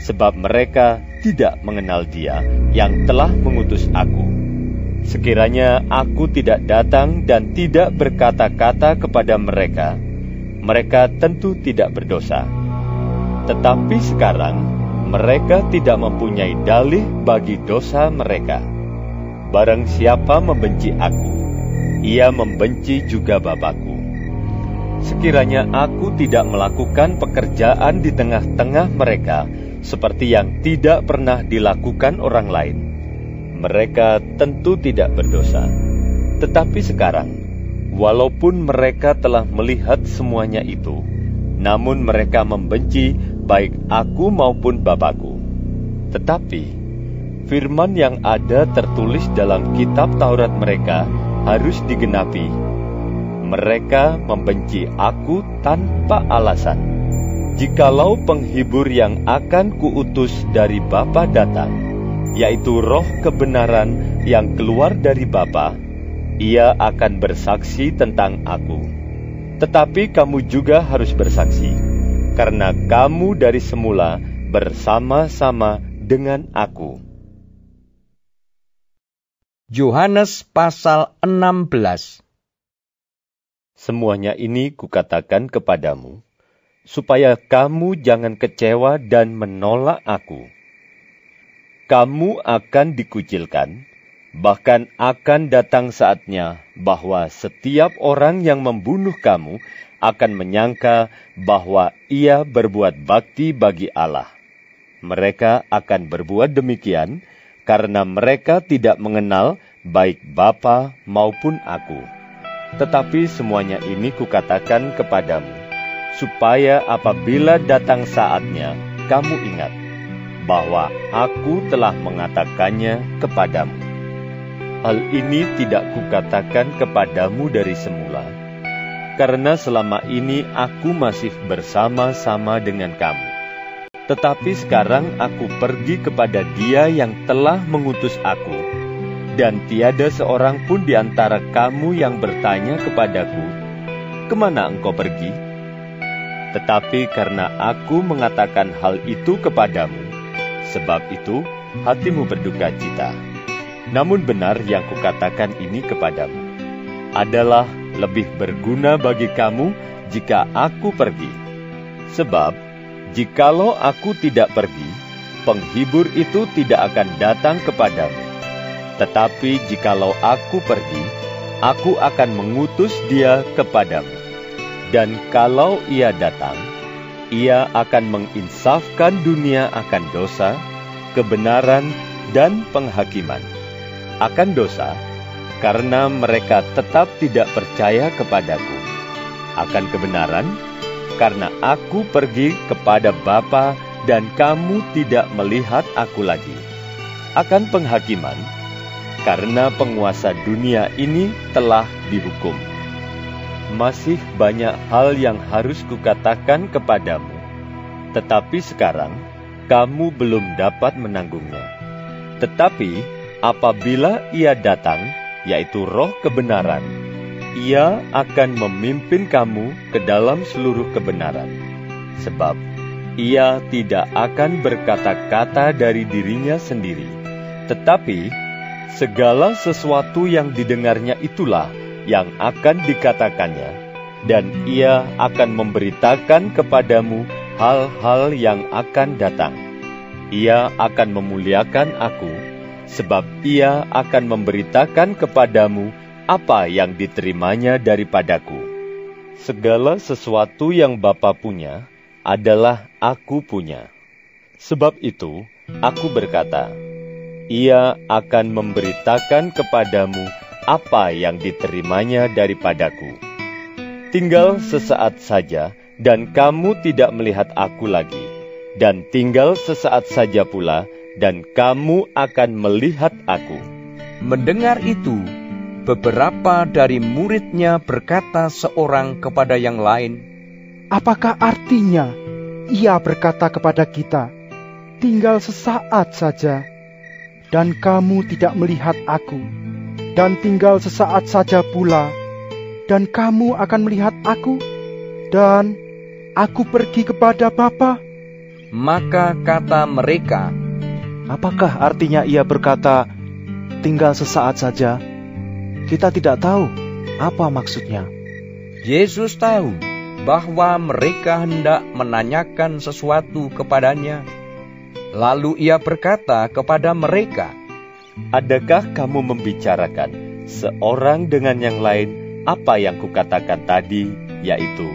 sebab mereka tidak mengenal Dia yang telah mengutus aku. Sekiranya aku tidak datang dan tidak berkata-kata kepada mereka, mereka tentu tidak berdosa. Tetapi sekarang mereka tidak mempunyai dalih bagi dosa mereka. Barang siapa membenci aku, ia membenci juga Bapakku. Sekiranya aku tidak melakukan pekerjaan di tengah-tengah mereka seperti yang tidak pernah dilakukan orang lain, mereka tentu tidak berdosa. Tetapi sekarang, walaupun mereka telah melihat semuanya itu, namun mereka membenci baik aku maupun Bapakku. Tetapi, firman yang ada tertulis dalam kitab Taurat mereka harus digenapi. Mereka membenci aku tanpa alasan. Jikalau penghibur yang akan kuutus dari Bapa datang, yaitu roh kebenaran yang keluar dari Bapa, ia akan bersaksi tentang aku. Tetapi kamu juga harus bersaksi, karena kamu dari semula bersama-sama dengan aku. Yohanes pasal 16 Semuanya ini kukatakan kepadamu, supaya kamu jangan kecewa dan menolak aku. Kamu akan dikucilkan, bahkan akan datang saatnya bahwa setiap orang yang membunuh kamu akan menyangka bahwa ia berbuat bakti bagi Allah. Mereka akan berbuat demikian karena mereka tidak mengenal baik Bapa maupun aku. Tetapi semuanya ini kukatakan kepadamu, supaya apabila datang saatnya, kamu ingat bahwa aku telah mengatakannya kepadamu. Hal ini tidak kukatakan kepadamu dari semula, karena selama ini aku masih bersama-sama dengan kamu. Tetapi sekarang aku pergi kepada Dia yang telah mengutus aku, dan tiada seorang pun di antara kamu yang bertanya kepadaku, "Ke mana engkau pergi?" Tetapi karena aku mengatakan hal itu kepadamu, sebab itu hatimu berduka cita. Namun benar yang kukatakan ini kepadamu adalah lebih berguna bagi kamu jika aku pergi. Sebab, jikalau aku tidak pergi, penghibur itu tidak akan datang kepadamu. Tetapi jikalau aku pergi, aku akan mengutus dia kepadamu. Dan kalau ia datang, ia akan menginsafkan dunia akan dosa, kebenaran, dan penghakiman. Akan dosa, karena mereka tetap tidak percaya kepadaku. Akan kebenaran, karena aku pergi kepada Bapa dan kamu tidak melihat aku lagi. Akan penghakiman, karena penguasa dunia ini telah dihukum masih banyak hal yang harus kukatakan kepadamu, tetapi sekarang kamu belum dapat menanggungnya. Tetapi apabila ia datang, yaitu roh kebenaran, ia akan memimpin kamu ke dalam seluruh kebenaran. Sebab ia tidak akan berkata-kata dari dirinya sendiri, tetapi segala sesuatu yang didengarnya itulah yang akan dikatakannya, dan ia akan memberitakan kepadamu hal-hal yang akan datang. Ia akan memuliakan aku, sebab ia akan memberitakan kepadamu apa yang diterimanya daripadaku. Segala sesuatu yang Bapa punya adalah aku punya. Sebab itu, aku berkata, ia akan memberitakan kepadamu apa yang diterimanya daripadaku. Tinggal sesaat saja, dan kamu tidak melihat aku lagi, dan tinggal sesaat saja pula, dan kamu akan melihat aku. Mendengar itu, beberapa dari muridnya berkata seorang kepada yang lain, Apakah artinya ia berkata kepada kita, tinggal sesaat saja, dan kamu tidak melihat aku, dan tinggal sesaat saja pula, dan kamu akan melihat aku, dan aku pergi kepada Bapa. Maka kata mereka, Apakah artinya ia berkata, tinggal sesaat saja? Kita tidak tahu apa maksudnya. Yesus tahu bahwa mereka hendak menanyakan sesuatu kepadanya. Lalu ia berkata kepada mereka, Adakah kamu membicarakan seorang dengan yang lain apa yang kukatakan tadi, yaitu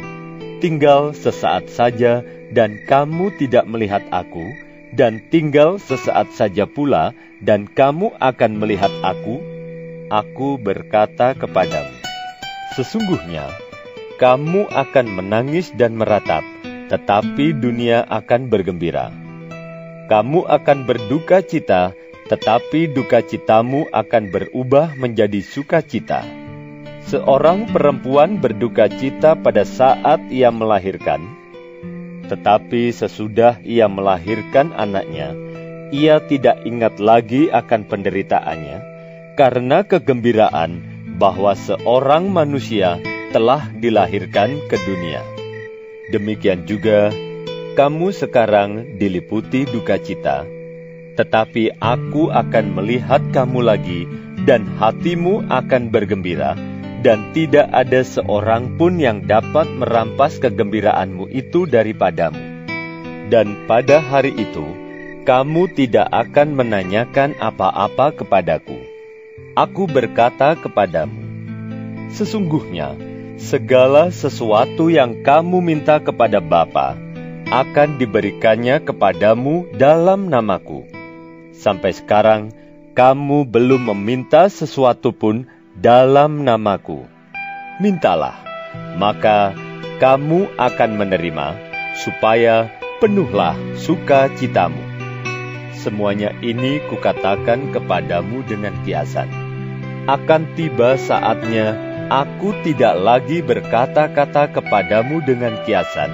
tinggal sesaat saja dan kamu tidak melihat aku, dan tinggal sesaat saja pula dan kamu akan melihat aku? Aku berkata kepadamu, sesungguhnya kamu akan menangis dan meratap, tetapi dunia akan bergembira. Kamu akan berduka cita, tetapi duka citamu akan berubah menjadi sukacita. Seorang perempuan berduka cita pada saat ia melahirkan, tetapi sesudah ia melahirkan anaknya, ia tidak ingat lagi akan penderitaannya, karena kegembiraan bahwa seorang manusia telah dilahirkan ke dunia. Demikian juga, kamu sekarang diliputi duka cita, tetapi aku akan melihat kamu lagi, dan hatimu akan bergembira, dan tidak ada seorang pun yang dapat merampas kegembiraanmu itu daripadamu. Dan pada hari itu, kamu tidak akan menanyakan apa-apa kepadaku. Aku berkata kepadamu, sesungguhnya segala sesuatu yang kamu minta kepada Bapa akan diberikannya kepadamu dalam namaku sampai sekarang kamu belum meminta sesuatu pun dalam namaku. Mintalah, maka kamu akan menerima, supaya penuhlah sukacitamu. Semuanya ini kukatakan kepadamu dengan kiasan. Akan tiba saatnya aku tidak lagi berkata-kata kepadamu dengan kiasan,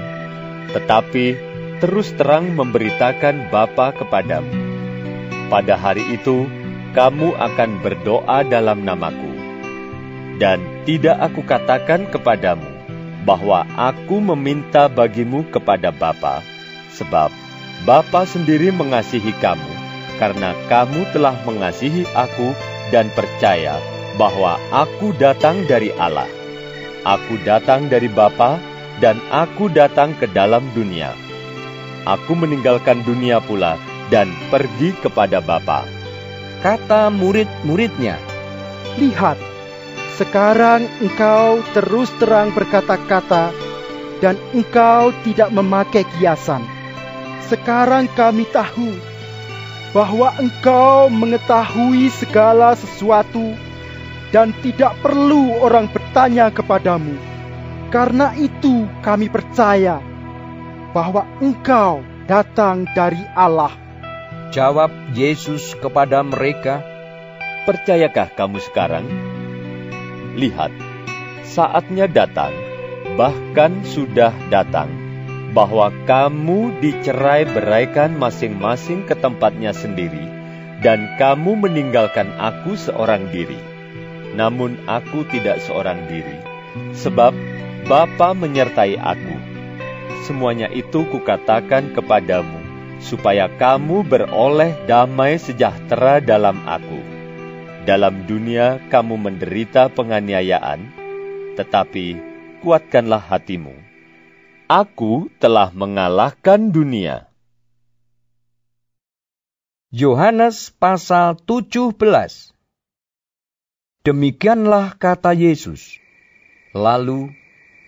tetapi terus terang memberitakan Bapa kepadamu pada hari itu, kamu akan berdoa dalam namaku. Dan tidak aku katakan kepadamu bahwa aku meminta bagimu kepada Bapa, sebab Bapa sendiri mengasihi kamu, karena kamu telah mengasihi aku dan percaya bahwa aku datang dari Allah. Aku datang dari Bapa dan aku datang ke dalam dunia. Aku meninggalkan dunia pula dan pergi kepada Bapa. Kata murid-muridnya, Lihat, sekarang engkau terus terang berkata-kata dan engkau tidak memakai kiasan. Sekarang kami tahu bahwa engkau mengetahui segala sesuatu dan tidak perlu orang bertanya kepadamu. Karena itu kami percaya bahwa engkau datang dari Allah. Jawab Yesus kepada mereka, Percayakah kamu sekarang? Lihat, saatnya datang, bahkan sudah datang, bahwa kamu dicerai beraikan masing-masing ke tempatnya sendiri, dan kamu meninggalkan aku seorang diri. Namun aku tidak seorang diri, sebab Bapa menyertai aku. Semuanya itu kukatakan kepadamu, supaya kamu beroleh damai sejahtera dalam aku. Dalam dunia kamu menderita penganiayaan, tetapi kuatkanlah hatimu. Aku telah mengalahkan dunia. Yohanes pasal 17 Demikianlah kata Yesus. Lalu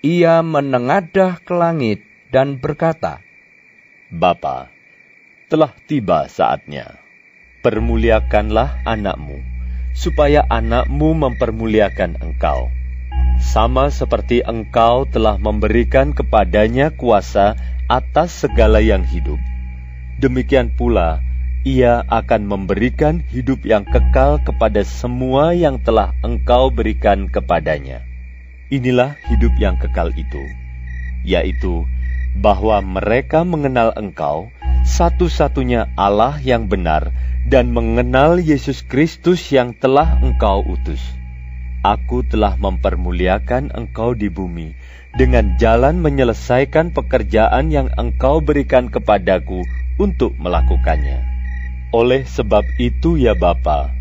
ia menengadah ke langit dan berkata, Bapa, telah tiba saatnya. Permuliakanlah anakmu supaya anakmu mempermuliakan engkau. Sama seperti engkau telah memberikan kepadanya kuasa atas segala yang hidup. Demikian pula, ia akan memberikan hidup yang kekal kepada semua yang telah engkau berikan kepadanya. Inilah hidup yang kekal itu, yaitu bahwa mereka mengenal engkau, satu-satunya Allah yang benar, dan mengenal Yesus Kristus yang telah engkau utus. Aku telah mempermuliakan engkau di bumi dengan jalan menyelesaikan pekerjaan yang engkau berikan kepadaku untuk melakukannya. Oleh sebab itu ya Bapa,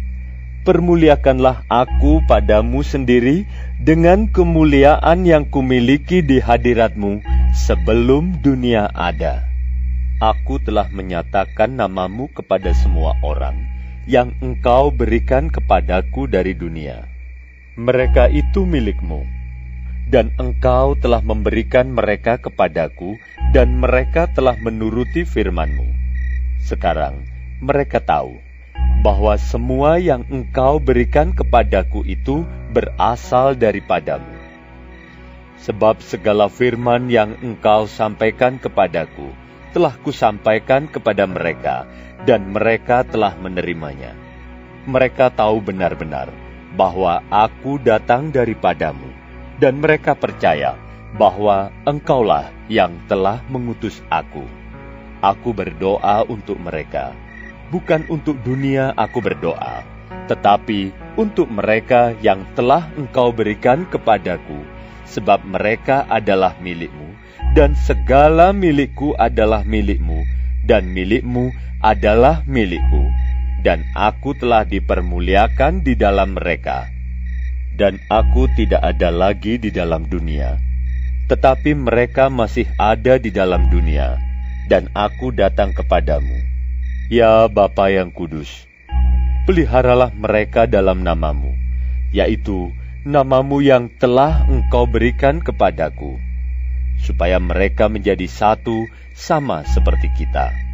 permuliakanlah aku padamu sendiri dengan kemuliaan yang kumiliki di hadiratmu sebelum dunia ada. Aku telah menyatakan namamu kepada semua orang yang engkau berikan kepadaku dari dunia. Mereka itu milikmu, dan engkau telah memberikan mereka kepadaku, dan mereka telah menuruti firmanmu. Sekarang mereka tahu bahwa semua yang engkau berikan kepadaku itu berasal daripadamu. Sebab segala firman yang engkau sampaikan kepadaku, telah kusampaikan kepada mereka, dan mereka telah menerimanya. Mereka tahu benar-benar bahwa aku datang daripadamu, dan mereka percaya bahwa engkaulah yang telah mengutus aku. Aku berdoa untuk mereka, bukan untuk dunia aku berdoa, tetapi untuk mereka yang telah engkau berikan kepadaku, sebab mereka adalah milikmu dan segala milikku adalah milikmu, dan milikmu adalah milikku, dan aku telah dipermuliakan di dalam mereka. Dan aku tidak ada lagi di dalam dunia, tetapi mereka masih ada di dalam dunia, dan aku datang kepadamu. Ya Bapa yang kudus, peliharalah mereka dalam namamu, yaitu namamu yang telah engkau berikan kepadaku supaya mereka menjadi satu sama seperti kita.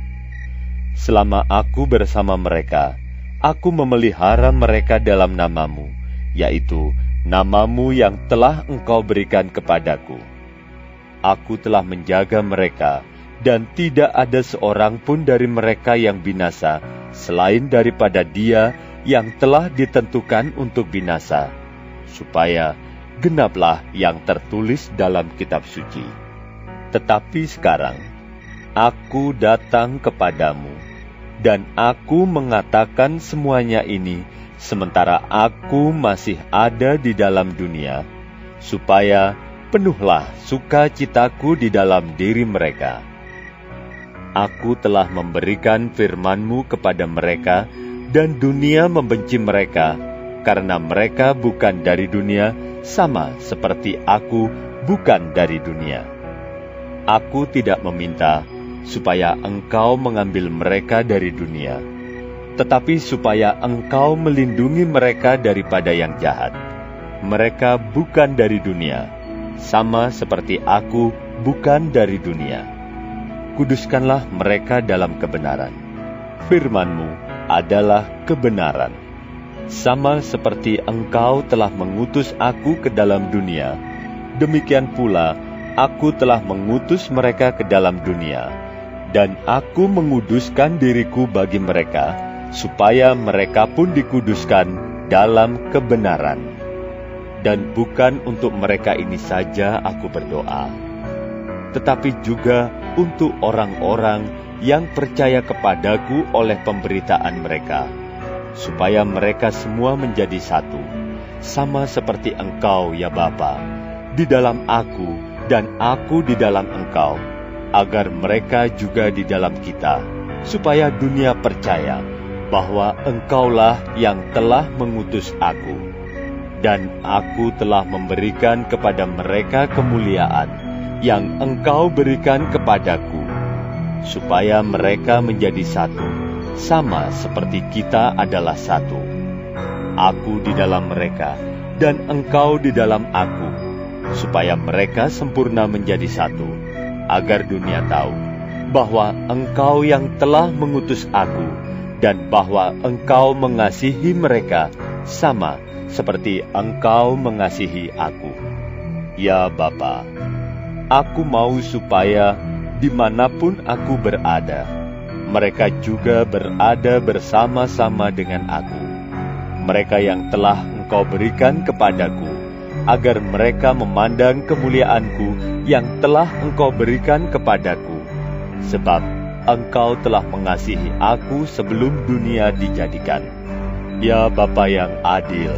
Selama aku bersama mereka, aku memelihara mereka dalam namamu, yaitu namamu yang telah engkau berikan kepadaku. Aku telah menjaga mereka, dan tidak ada seorang pun dari mereka yang binasa, selain daripada dia yang telah ditentukan untuk binasa, supaya genaplah yang tertulis dalam kitab suci. Tetapi sekarang, aku datang kepadamu, dan aku mengatakan semuanya ini sementara aku masih ada di dalam dunia, supaya penuhlah sukacitaku di dalam diri mereka. aku telah memberikan firman-Mu kepada mereka, dan dunia membenci mereka, karena mereka bukan dari dunia, sama seperti aku bukan dari dunia. Aku tidak meminta supaya engkau mengambil mereka dari dunia, tetapi supaya engkau melindungi mereka daripada yang jahat. Mereka bukan dari dunia, sama seperti aku bukan dari dunia. Kuduskanlah mereka dalam kebenaran. Firman-Mu adalah kebenaran. Sama seperti engkau telah mengutus aku ke dalam dunia, demikian pula aku telah mengutus mereka ke dalam dunia, dan aku menguduskan diriku bagi mereka, supaya mereka pun dikuduskan dalam kebenaran. Dan bukan untuk mereka ini saja aku berdoa, tetapi juga untuk orang-orang yang percaya kepadaku oleh pemberitaan mereka, supaya mereka semua menjadi satu, sama seperti engkau ya Bapa, di dalam aku dan aku di dalam engkau, agar mereka juga di dalam kita, supaya dunia percaya bahwa engkaulah yang telah mengutus aku dan aku telah memberikan kepada mereka kemuliaan yang engkau berikan kepadaku, supaya mereka menjadi satu, sama seperti kita adalah satu. Aku di dalam mereka, dan engkau di dalam aku, supaya mereka sempurna menjadi satu, agar dunia tahu bahwa engkau yang telah mengutus aku, dan bahwa engkau mengasihi mereka sama seperti Engkau mengasihi aku. Ya Bapa, aku mau supaya di mana pun aku berada, mereka juga berada bersama-sama dengan aku. Mereka yang telah Engkau berikan kepadaku, agar mereka memandang kemuliaanku yang telah Engkau berikan kepadaku, sebab Engkau telah mengasihi aku sebelum dunia dijadikan. Ya Bapa yang adil,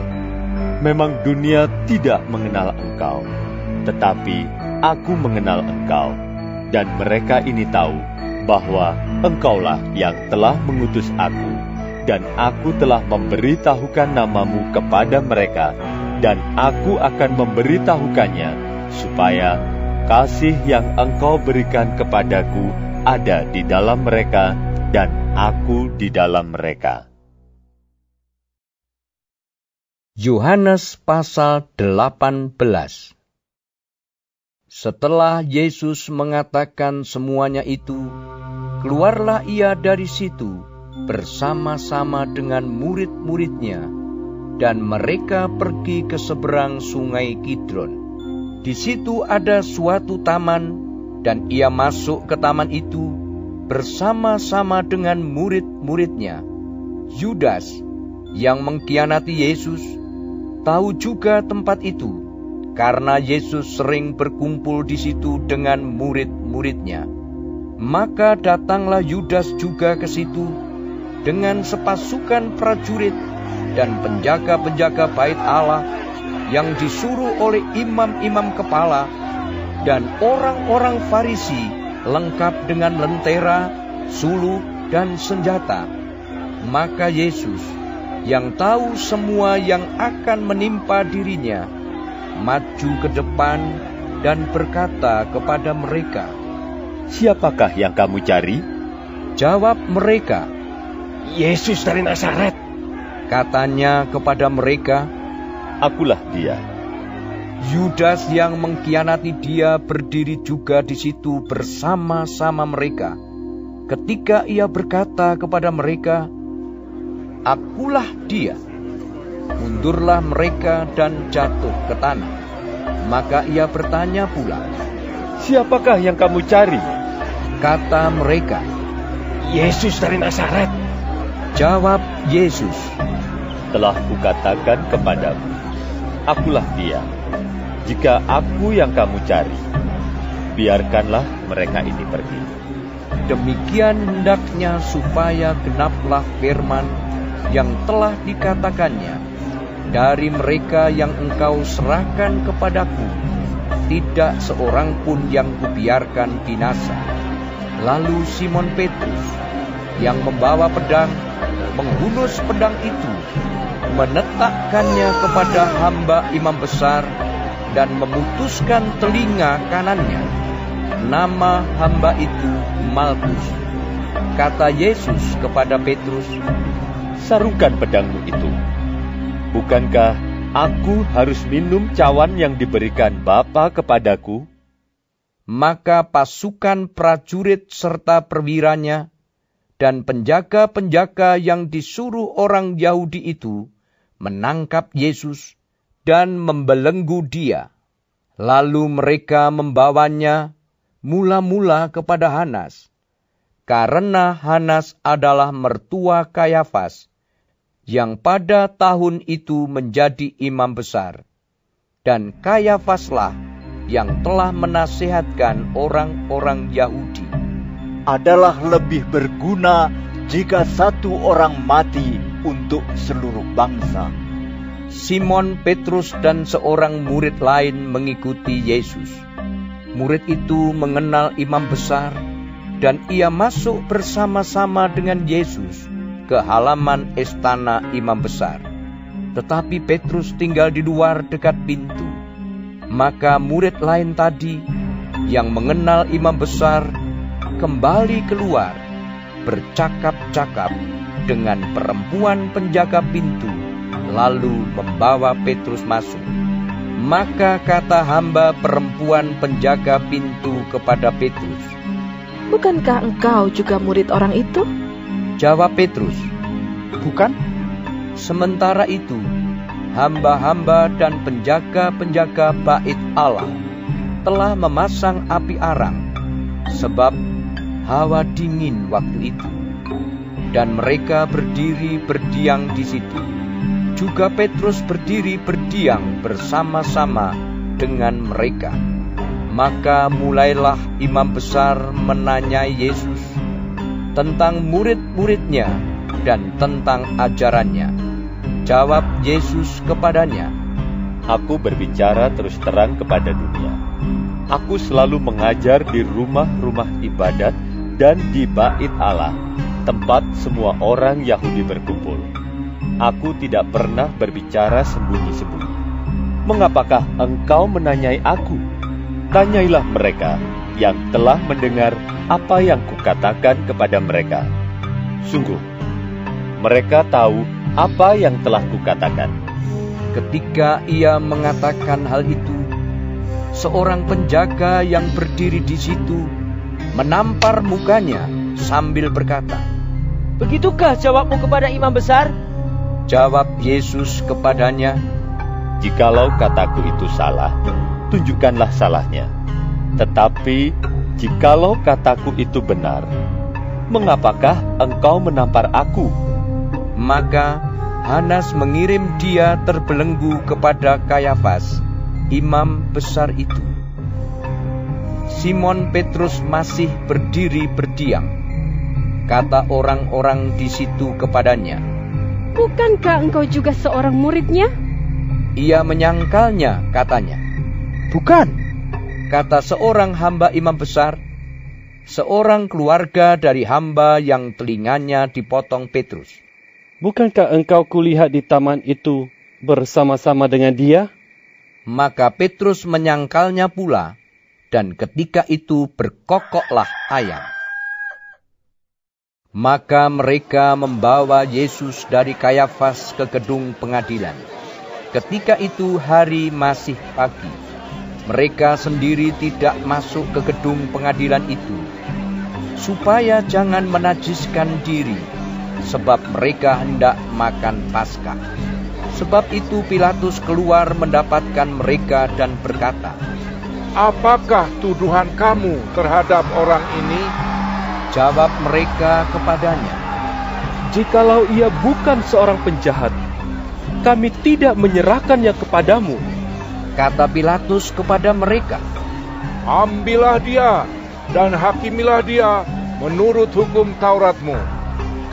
Memang dunia tidak mengenal engkau, tetapi aku mengenal engkau, dan mereka ini tahu bahwa engkaulah yang telah mengutus aku, dan aku telah memberitahukan namamu kepada mereka, dan aku akan memberitahukannya, supaya kasih yang engkau berikan kepadaku ada di dalam mereka, dan aku di dalam mereka. Yohanes pasal 18 Setelah Yesus mengatakan semuanya itu, keluarlah ia dari situ bersama-sama dengan murid-muridnya, dan mereka pergi ke seberang sungai Kidron. Di situ ada suatu taman, dan ia masuk ke taman itu bersama-sama dengan murid-muridnya. Yudas yang mengkhianati Yesus tahu juga tempat itu, karena Yesus sering berkumpul di situ dengan murid-muridnya. Maka datanglah Yudas juga ke situ dengan sepasukan prajurit dan penjaga-penjaga bait Allah yang disuruh oleh imam-imam kepala dan orang-orang Farisi lengkap dengan lentera, suluh, dan senjata. Maka Yesus yang tahu semua yang akan menimpa dirinya, maju ke depan dan berkata kepada mereka, Siapakah yang kamu cari? Jawab mereka, Yesus dari Nazaret. Katanya kepada mereka, Akulah dia. Yudas yang mengkhianati dia berdiri juga di situ bersama-sama mereka. Ketika ia berkata kepada mereka, akulah dia. Mundurlah mereka dan jatuh ke tanah. Maka ia bertanya pula, Siapakah yang kamu cari? Kata mereka, Yesus dari Nazaret. Jawab Yesus, Telah kukatakan kepadamu, akulah dia. Jika aku yang kamu cari, biarkanlah mereka ini pergi. Demikian hendaknya supaya genaplah firman yang telah dikatakannya, dari mereka yang engkau serahkan kepadaku, tidak seorang pun yang kubiarkan binasa. Lalu Simon Petrus yang membawa pedang menghunus pedang itu, menetakkannya kepada hamba imam besar dan memutuskan telinga kanannya. Nama hamba itu Malkus. Kata Yesus kepada Petrus, Sarungkan pedangmu itu. Bukankah aku harus minum cawan yang diberikan Bapa kepadaku? Maka pasukan prajurit serta perwiranya dan penjaga-penjaga yang disuruh orang Yahudi itu menangkap Yesus dan membelenggu dia. Lalu mereka membawanya mula-mula kepada Hanas, karena Hanas adalah mertua Kayafas, yang pada tahun itu menjadi imam besar. Dan Kayafaslah yang telah menasihatkan orang-orang Yahudi. Adalah lebih berguna jika satu orang mati untuk seluruh bangsa. Simon Petrus dan seorang murid lain mengikuti Yesus. Murid itu mengenal imam besar, dan ia masuk bersama-sama dengan Yesus ke halaman istana imam besar. Tetapi Petrus tinggal di luar dekat pintu. Maka murid lain tadi yang mengenal imam besar kembali keluar bercakap-cakap dengan perempuan penjaga pintu, lalu membawa Petrus masuk. Maka kata hamba perempuan penjaga pintu kepada Petrus, Bukankah engkau juga murid orang itu? Jawab Petrus, Bukan? Sementara itu, hamba-hamba dan penjaga-penjaga bait Allah telah memasang api arang, sebab hawa dingin waktu itu. Dan mereka berdiri berdiam di situ. Juga Petrus berdiri berdiam bersama-sama dengan mereka. Maka mulailah imam besar menanyai Yesus tentang murid-muridnya dan tentang ajarannya. Jawab Yesus kepadanya, Aku berbicara terus terang kepada dunia. Aku selalu mengajar di rumah-rumah ibadat dan di bait Allah, tempat semua orang Yahudi berkumpul. Aku tidak pernah berbicara sembunyi-sembunyi. Mengapakah engkau menanyai aku? Tanyailah mereka yang telah mendengar apa yang kukatakan kepada mereka. Sungguh, mereka tahu apa yang telah kukatakan. Ketika ia mengatakan hal itu, seorang penjaga yang berdiri di situ menampar mukanya sambil berkata, Begitukah jawabmu kepada imam besar? Jawab Yesus kepadanya, Jikalau kataku itu salah, tunjukkanlah salahnya. Tetapi jikalau kataku itu benar, mengapakah engkau menampar aku? Maka Hanas mengirim dia terbelenggu kepada Kayafas, imam besar itu. Simon Petrus masih berdiri berdiam. Kata orang-orang di situ kepadanya, Bukankah engkau juga seorang muridnya? Ia menyangkalnya, katanya. Bukan, kata seorang hamba imam besar, seorang keluarga dari hamba yang telinganya dipotong Petrus. Bukankah engkau kulihat di taman itu bersama-sama dengan dia? Maka Petrus menyangkalnya pula, dan ketika itu berkokoklah ayam. Maka mereka membawa Yesus dari Kayafas ke gedung pengadilan. Ketika itu hari masih pagi. Mereka sendiri tidak masuk ke gedung pengadilan itu, supaya jangan menajiskan diri, sebab mereka hendak makan Paskah. Sebab itu Pilatus keluar mendapatkan mereka dan berkata, Apakah tuduhan kamu terhadap orang ini? Jawab mereka kepadanya, Jikalau ia bukan seorang penjahat, kami tidak menyerahkannya kepadamu. Kata Pilatus kepada mereka, Ambillah dia dan hakimilah dia menurut hukum Tauratmu.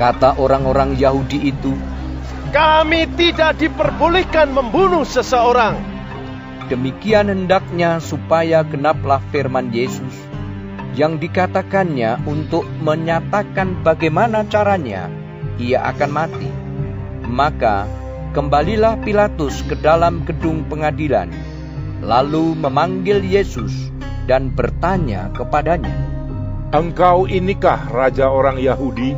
Kata orang-orang Yahudi itu, Kami tidak diperbolehkan membunuh seseorang. Demikian hendaknya supaya genaplah firman Yesus yang dikatakannya untuk menyatakan bagaimana caranya ia akan mati. Maka kembalilah Pilatus ke dalam gedung pengadilan, lalu memanggil Yesus dan bertanya kepadanya, Engkau inikah Raja orang Yahudi?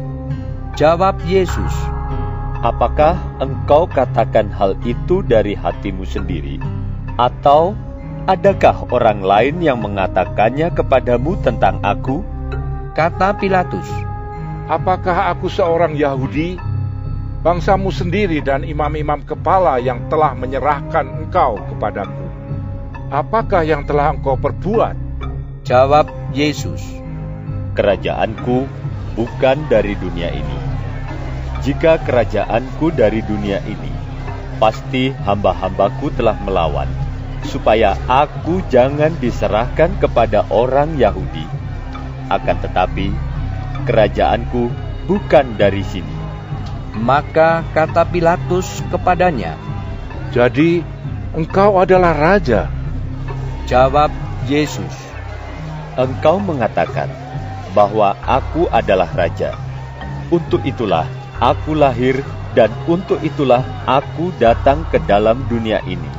Jawab Yesus, Apakah engkau katakan hal itu dari hatimu sendiri, atau adakah orang lain yang mengatakannya kepadamu tentang aku? Kata Pilatus, Apakah aku seorang Yahudi? Bangsamu sendiri dan imam-imam kepala yang telah menyerahkan engkau kepadaku. Apakah yang telah engkau perbuat? Jawab Yesus, Kerajaanku bukan dari dunia ini. Jika kerajaanku dari dunia ini, pasti hamba-hambaku telah melawan, supaya aku jangan diserahkan kepada orang Yahudi. Akan tetapi, kerajaanku bukan dari sini. Maka kata Pilatus kepadanya, Jadi, engkau adalah raja. Jawab Yesus, Engkau mengatakan bahwa aku adalah raja. Untuk itulah aku lahir dan untuk itulah aku datang ke dalam dunia ini,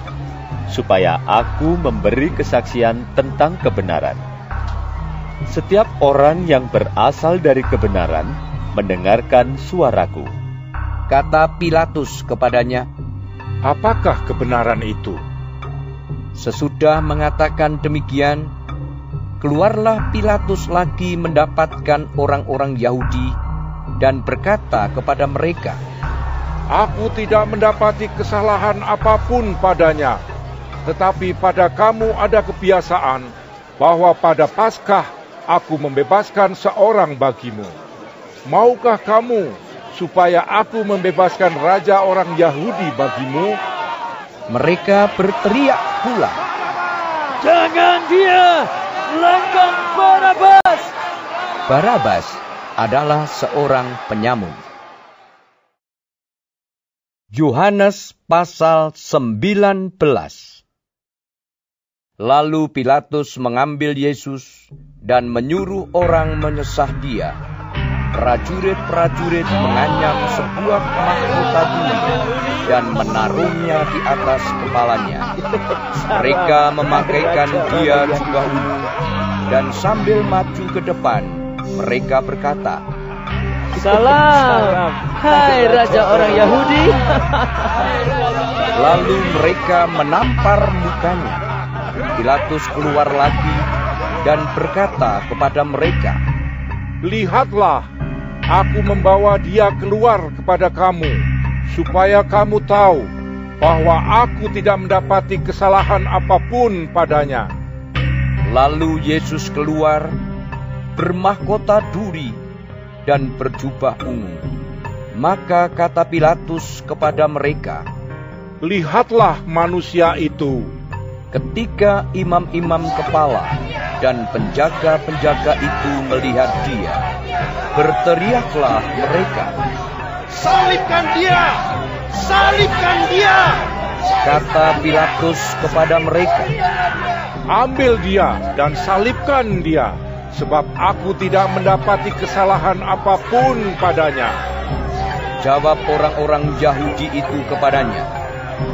supaya aku memberi kesaksian tentang kebenaran. Setiap orang yang berasal dari kebenaran mendengarkan suaraku. Kata Pilatus kepadanya, Apakah kebenaran itu? Sesudah mengatakan demikian, keluarlah Pilatus lagi mendapatkan orang-orang Yahudi dan berkata kepada mereka, Aku tidak mendapati kesalahan apa pun padanya, tetapi pada kamu ada kebiasaan bahwa pada Paskah aku membebaskan seorang bagimu. Maukah kamu supaya aku membebaskan raja orang Yahudi bagimu? Mereka berteriak pula, Jangan dia! Langgang Barabas! Barabas adalah seorang penyamun. Yohanes pasal 19 Lalu Pilatus mengambil Yesus dan menyuruh orang menyesah dia. Prajurit-prajurit menganyam sebuah mahkota bumi dan menaruhnya di atas kepalanya. Mereka memakaikan dia jubah ungu dan sambil maju ke depan, mereka berkata, Salam, hai Raja orang Yahudi. Lalu mereka menampar mukanya. Pilatus keluar lagi dan berkata kepada mereka, Lihatlah, aku membawa dia keluar kepada kamu, supaya kamu tahu bahwa aku tidak mendapati kesalahan apa pun padanya. Lalu Yesus keluar, bermahkota duri dan berjubah ungu. Maka kata Pilatus kepada mereka, Lihatlah manusia itu. Ketika imam-imam kepala dan penjaga-penjaga itu melihat dia, berteriaklah mereka, Salibkan dia! Salibkan dia! Kata Pilatus kepada mereka, Ambil dia dan salibkan dia, sebab aku tidak mendapati kesalahan apa pun padanya. Jawab orang-orang Yahudi itu kepadanya,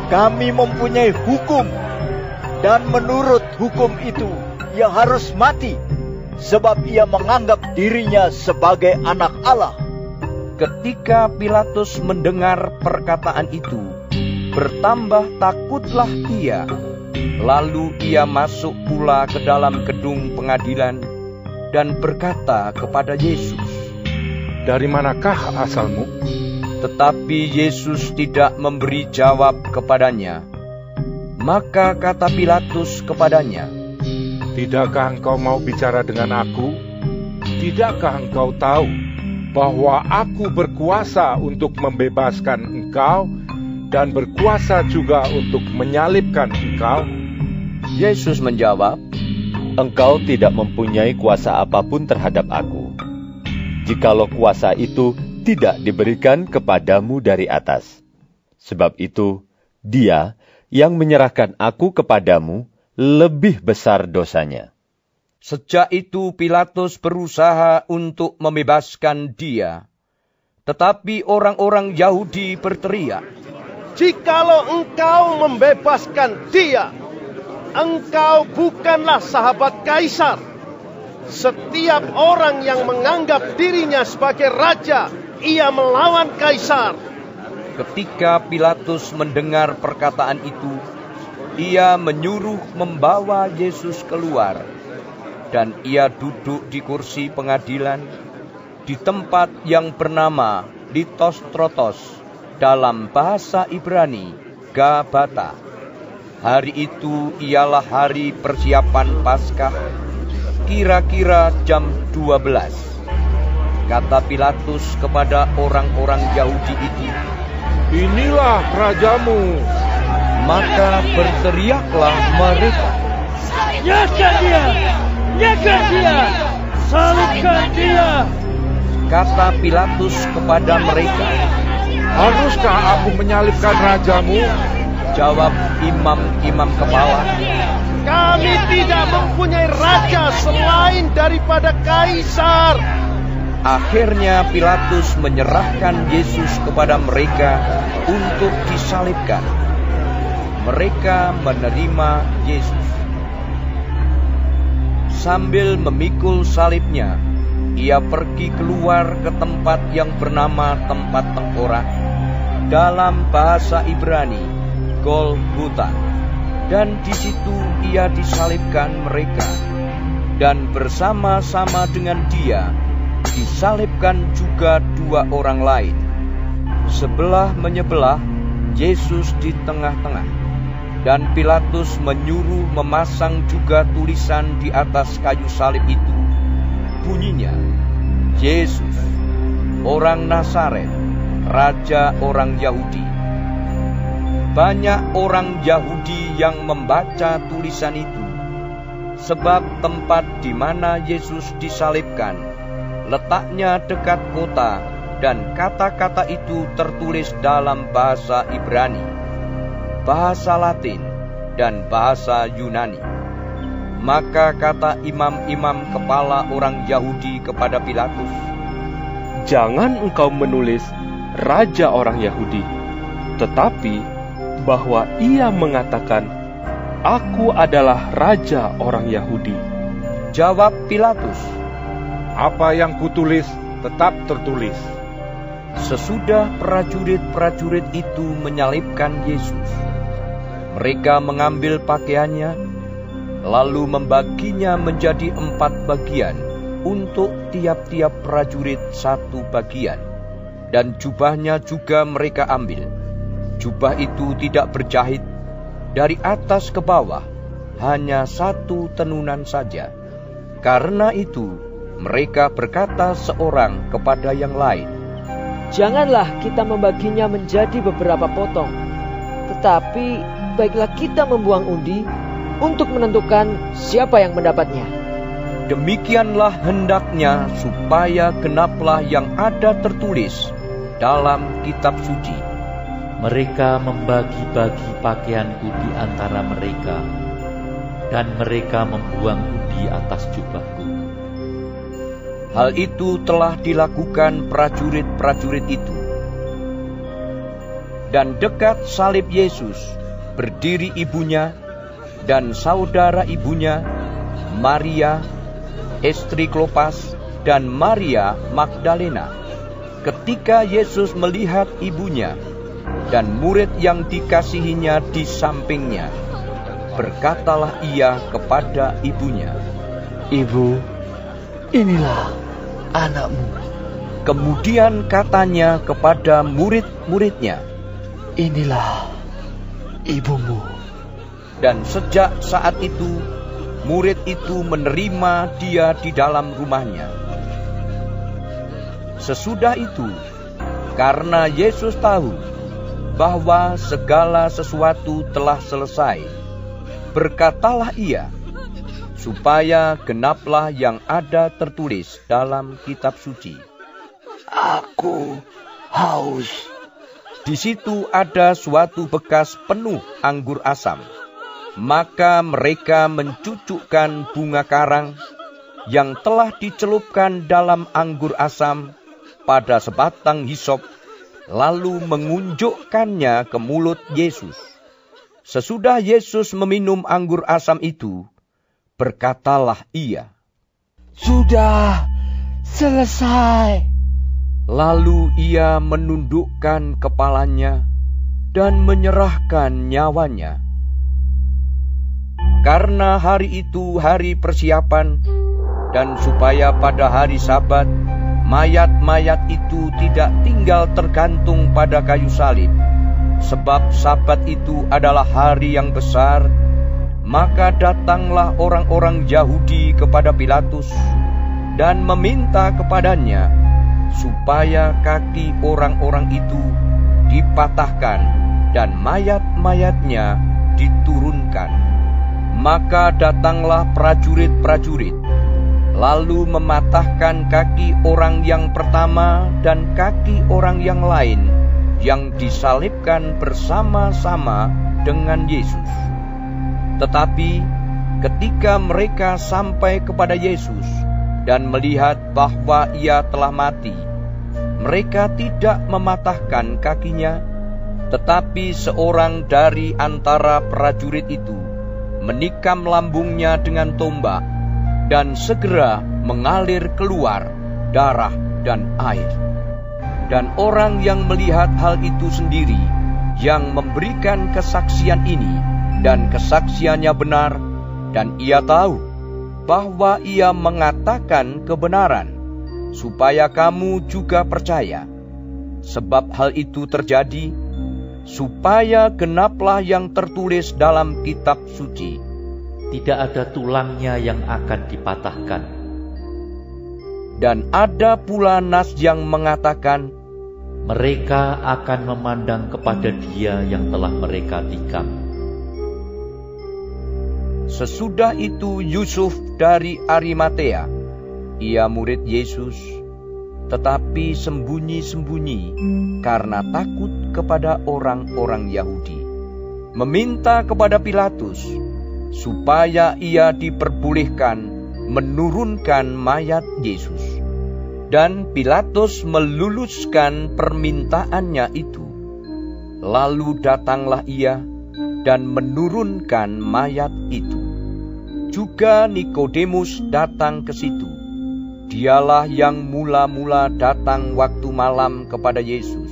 Kami mempunyai hukum, dan menurut hukum itu ia harus mati, sebab ia menganggap dirinya sebagai anak Allah. Ketika Pilatus mendengar perkataan itu, bertambah takutlah ia. Lalu ia masuk pula ke dalam gedung pengadilan dan berkata kepada Yesus, Dari manakah asalmu? Tetapi Yesus tidak memberi jawab kepadanya. Maka kata Pilatus kepadanya, Tidakkah engkau mau bicara dengan aku? Tidakkah engkau tahu bahwa aku berkuasa untuk membebaskan engkau dan berkuasa juga untuk menyalibkan engkau? Yesus menjawab, Engkau tidak mempunyai kuasa apa pun terhadap aku. Jikalau kuasa itu tidak diberikan kepadamu dari atas. Sebab itu, dia yang menyerahkan aku kepadamu lebih besar dosanya. Sejak itu Pilatus berusaha untuk membebaskan dia. Tetapi orang-orang Yahudi berteriak, Jikalau engkau membebaskan dia, engkau bukanlah sahabat kaisar. Setiap orang yang menganggap dirinya sebagai raja, ia melawan kaisar. Ketika Pilatus mendengar perkataan itu, ia menyuruh membawa Yesus keluar dan ia duduk di kursi pengadilan di tempat yang bernama Litostrotos dalam bahasa Ibrani Gabata. Hari itu ialah hari persiapan Paskah, kira-kira jam 12. Kata Pilatus kepada orang-orang Yahudi itu, Inilah rajamu. Maka berteriaklah mereka, Nyaka dia! Nyaka dia! Salibkan dia! Kata Pilatus kepada mereka, Haruskah aku menyalibkan rajamu? Jawab imam-imam kepala, Kami tidak mempunyai raja selain daripada kaisar. Akhirnya Pilatus menyerahkan Yesus kepada mereka untuk disalibkan. Mereka menerima Yesus. Sambil memikul salibnya, ia pergi keluar ke tempat yang bernama tempat tengkorak. Dalam bahasa Ibrani, Golgota. Dan di situ ia disalibkan mereka. Dan bersama-sama dengan dia, disalibkan juga dua orang lain. Sebelah menyebelah, Yesus di tengah-tengah. Dan Pilatus menyuruh memasang juga tulisan di atas kayu salib itu. Bunyinya, Yesus, orang Nazaret, Raja orang Yahudi. Banyak orang Yahudi yang membaca tulisan itu, sebab tempat di mana Yesus disalibkan letaknya dekat kota, dan kata-kata itu tertulis dalam bahasa Ibrani, bahasa Latin, dan bahasa Yunani. Maka kata imam-imam kepala orang Yahudi kepada Pilatus, Jangan engkau menulis raja orang Yahudi, tetapi bahwa ia mengatakan, Aku adalah raja orang Yahudi. Jawab Pilatus, Apa yang kutulis tetap tertulis. Sesudah prajurit-prajurit itu menyalibkan Yesus, mereka mengambil pakaiannya, lalu membaginya menjadi empat bagian untuk tiap-tiap prajurit satu bagian. Dan jubahnya juga mereka ambil. Jubah itu tidak berjahit, dari atas ke bawah, hanya satu tenunan saja. Karena itu, mereka berkata seorang kepada yang lain, Janganlah kita membaginya menjadi beberapa potong, tetapi baiklah kita membuang undi untuk menentukan siapa yang mendapatnya. Demikianlah hendaknya supaya genaplah yang ada tertulis dalam kitab suci. Mereka membagi-bagi pakaianku di antara mereka, dan mereka membuang undi atas jubahku. Hal itu telah dilakukan prajurit-prajurit itu. Dan dekat salib Yesus berdiri ibunya dan saudara ibunya, Maria, istri Klopas, dan Maria Magdalena. Ketika Yesus melihat ibunya dan murid yang dikasihinya di sampingnya, berkatalah ia kepada ibunya, Ibu, inilah anakmu. Kemudian katanya kepada murid-muridnya, Inilah ibumu. Dan sejak saat itu, murid itu menerima dia di dalam rumahnya. Sesudah itu, karena Yesus tahu bahwa segala sesuatu telah selesai, berkatalah ia, supaya genaplah yang ada tertulis dalam kitab suci. Aku haus. Di situ ada suatu bekas penuh anggur asam. Maka mereka mencucukkan bunga karang yang telah dicelupkan dalam anggur asam pada sebatang hisop, lalu mengunjukkannya ke mulut Yesus. Sesudah Yesus meminum anggur asam itu, berkatalah ia, Sudah selesai. Lalu ia menundukkan kepalanya dan menyerahkan nyawanya. Karena hari itu hari persiapan, dan supaya pada hari Sabat mayat-mayat itu tidak tinggal tergantung pada kayu salib, sebab Sabat itu adalah hari yang besar, maka datanglah orang-orang Yahudi kepada Pilatus dan meminta kepadanya supaya kaki orang-orang itu dipatahkan dan mayat-mayatnya diturunkan. Maka datanglah prajurit-prajurit, lalu mematahkan kaki orang yang pertama dan kaki orang yang lain yang disalibkan bersama-sama dengan Yesus. Tetapi ketika mereka sampai kepada Yesus, dan melihat bahwa ia telah mati, mereka tidak mematahkan kakinya, tetapi seorang dari antara prajurit itu menikam lambungnya dengan tombak, dan segera mengalir keluar darah dan air. Dan orang yang melihat hal itu sendiri, yang memberikan kesaksian ini, dan kesaksiannya benar, dan ia tahu bahwa ia mengatakan kebenaran, supaya kamu juga percaya. Sebab hal itu terjadi, supaya genaplah yang tertulis dalam kitab suci. Tidak ada tulangnya yang akan dipatahkan. Dan ada pula nas yang mengatakan, mereka akan memandang kepada dia yang telah mereka tikam. Sesudah itu Yusuf dari Arimatea, ia murid Yesus, tetapi sembunyi-sembunyi karena takut kepada orang-orang Yahudi. Meminta kepada Pilatus supaya ia diperbolehkan menurunkan mayat Yesus. Dan Pilatus meluluskan permintaannya itu. Lalu datanglah ia dan menurunkan mayat itu. Juga Nikodemus datang ke situ. Dialah yang mula-mula datang waktu malam kepada Yesus.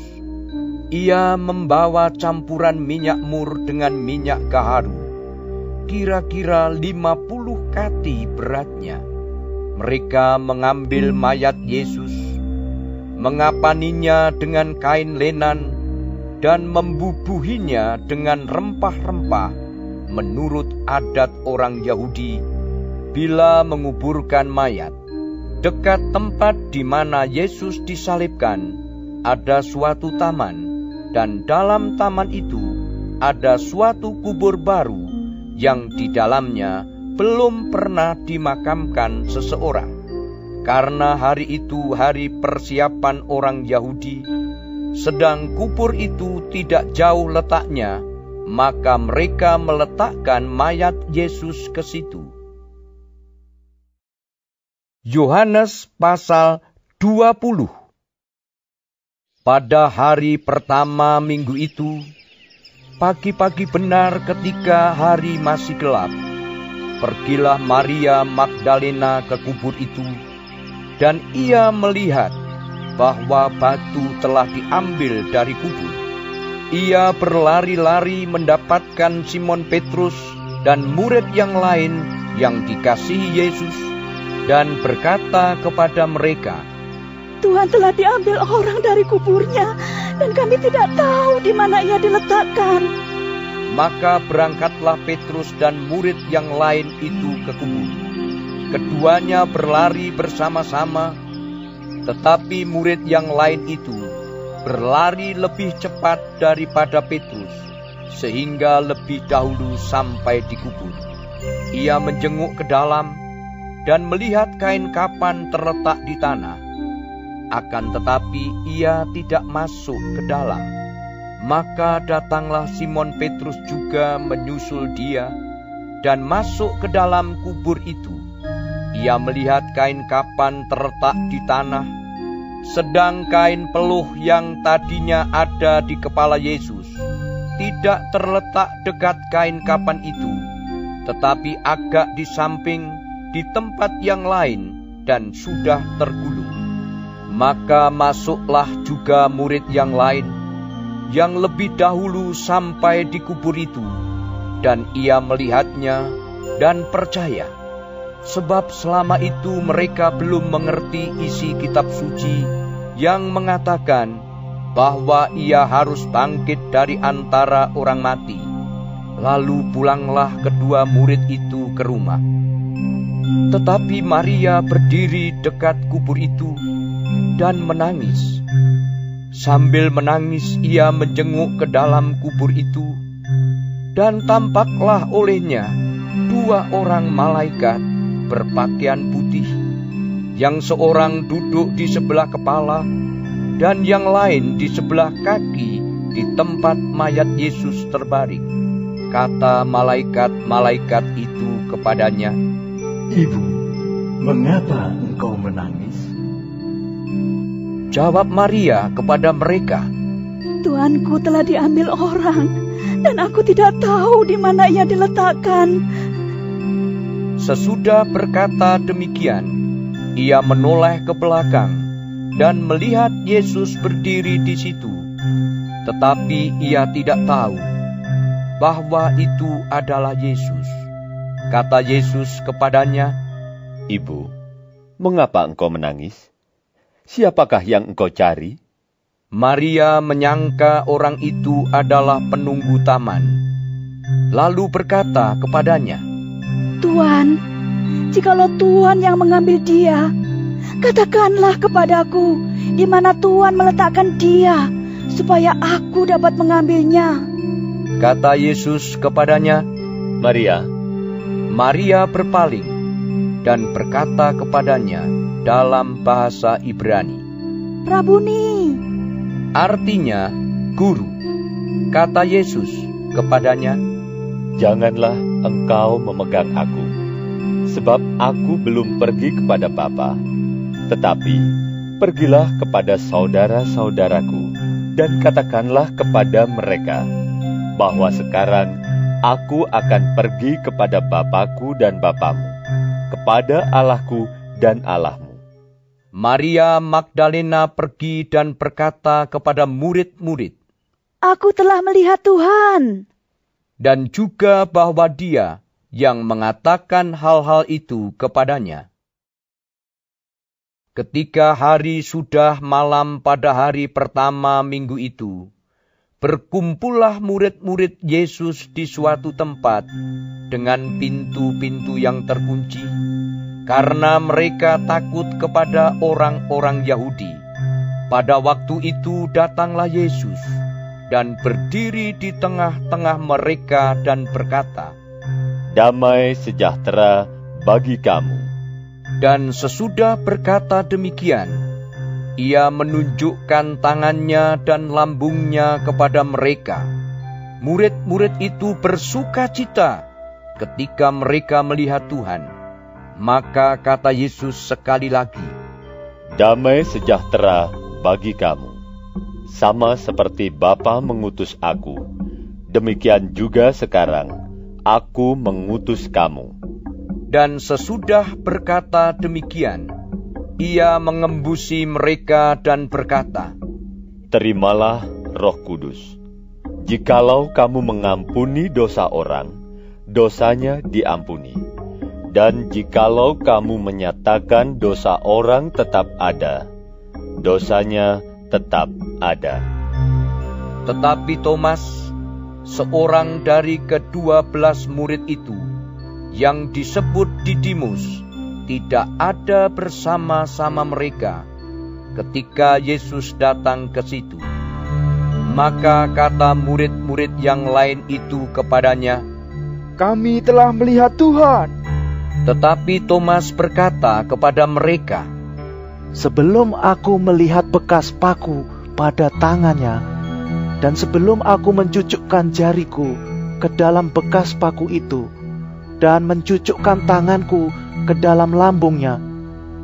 Ia membawa campuran minyak mur dengan minyak gaharu, kira-kira lima puluh kati beratnya. Mereka mengambil mayat Yesus, mengapaninya dengan kain lenan dan membubuhinya dengan rempah-rempah menurut adat orang Yahudi bila menguburkan mayat. Dekat tempat di mana Yesus disalibkan ada suatu taman dan dalam taman itu ada suatu kubur baru yang di dalamnya belum pernah dimakamkan seseorang. Karena hari itu hari persiapan orang Yahudi, sedang kubur itu tidak jauh letaknya, maka mereka meletakkan mayat Yesus ke situ. Yohanes pasal 20 Pada hari pertama minggu itu, pagi-pagi benar ketika hari masih gelap, pergilah Maria Magdalena ke kubur itu, dan ia melihat bahwa batu telah diambil dari kubur. Ia berlari-lari mendapatkan Simon Petrus dan murid yang lain yang dikasihi Yesus dan berkata kepada mereka, Tuhan telah diambil orang dari kuburnya dan kami tidak tahu di mana ia diletakkan. Maka berangkatlah Petrus dan murid yang lain itu ke kubur. Keduanya berlari bersama-sama tetapi murid yang lain itu berlari lebih cepat daripada Petrus, sehingga lebih dahulu sampai di kubur. Ia menjenguk ke dalam dan melihat kain kapan terletak di tanah. Akan tetapi ia tidak masuk ke dalam. Maka datanglah Simon Petrus juga menyusul dia, dan masuk ke dalam kubur itu. Ia melihat kain kapan terletak di tanah, sedang kain peluh yang tadinya ada di kepala Yesus tidak terletak dekat kain kapan itu, tetapi agak di samping di tempat yang lain dan sudah tergulung. Maka masuklah juga murid yang lain yang lebih dahulu sampai di kubur itu, dan ia melihatnya dan percaya. Sebab selama itu mereka belum mengerti isi kitab suci yang mengatakan bahwa ia harus bangkit dari antara orang mati. Lalu pulanglah kedua murid itu ke rumah. Tetapi Maria berdiri dekat kubur itu dan menangis. Sambil menangis, ia menjenguk ke dalam kubur itu, dan tampaklah olehnya dua orang malaikat berpakaian putih, yang seorang duduk di sebelah kepala dan yang lain di sebelah kaki di tempat mayat Yesus terbaring. Kata malaikat-malaikat itu kepadanya, Ibu, mengapa engkau menangis? Jawab Maria kepada mereka, Tuanku telah diambil orang, dan aku tidak tahu di mana ia diletakkan. Sesudah berkata demikian, ia menoleh ke belakang dan melihat Yesus berdiri di situ, tetapi ia tidak tahu bahwa itu adalah Yesus. Kata Yesus kepadanya, Ibu, mengapa engkau menangis? Siapakah yang engkau cari? Maria menyangka orang itu adalah penunggu taman, lalu berkata kepadanya, Tuan, jikalau Tuhan yang mengambil dia, Katakanlah kepadaku di mana Tuhan meletakkan dia, supaya aku dapat mengambilnya. Kata Yesus kepadanya, Maria. Maria berpaling dan berkata kepadanya dalam bahasa Ibrani, Rabuni. Artinya, guru. Kata Yesus kepadanya, Janganlah engkau memegang aku, sebab aku belum pergi kepada Bapa tetapi pergilah kepada saudara-saudaraku dan katakanlah kepada mereka bahwa sekarang aku akan pergi kepada Bapakku dan Bapamu, kepada Allahku dan Allahmu. Maria Magdalena pergi dan berkata kepada murid-murid, Aku telah melihat Tuhan. Dan juga bahwa dia yang mengatakan hal-hal itu kepadanya. Ketika hari sudah malam pada hari pertama minggu itu, berkumpullah murid-murid Yesus di suatu tempat dengan pintu-pintu yang terkunci, karena mereka takut kepada orang-orang Yahudi. Pada waktu itu datanglah Yesus dan berdiri di tengah-tengah mereka dan berkata, Damai sejahtera bagi kamu. Dan sesudah berkata demikian, ia menunjukkan tangannya dan lambungnya kepada mereka. Murid-murid itu bersuka cita ketika mereka melihat Tuhan. Maka kata Yesus sekali lagi, Damai sejahtera bagi kamu. Sama seperti Bapa mengutus aku, demikian juga sekarang aku mengutus kamu. Dan sesudah berkata demikian, ia mengembusi mereka dan berkata, Terimalah roh kudus. Jikalau kamu mengampuni dosa orang, dosanya diampuni. Dan jikalau kamu menyatakan dosa orang tetap ada, dosanya tetap ada. Tetapi Thomas, seorang dari kedua belas murid itu, yang disebut Didimus tidak ada bersama-sama mereka ketika Yesus datang ke situ. Maka kata murid-murid yang lain itu kepadanya, "Kami telah melihat Tuhan." Tetapi Thomas berkata kepada mereka, "Sebelum aku melihat bekas paku pada tangannya, dan sebelum aku mencucukkan jariku ke dalam bekas paku itu, dan mencucukkan tanganku ke dalam lambungnya,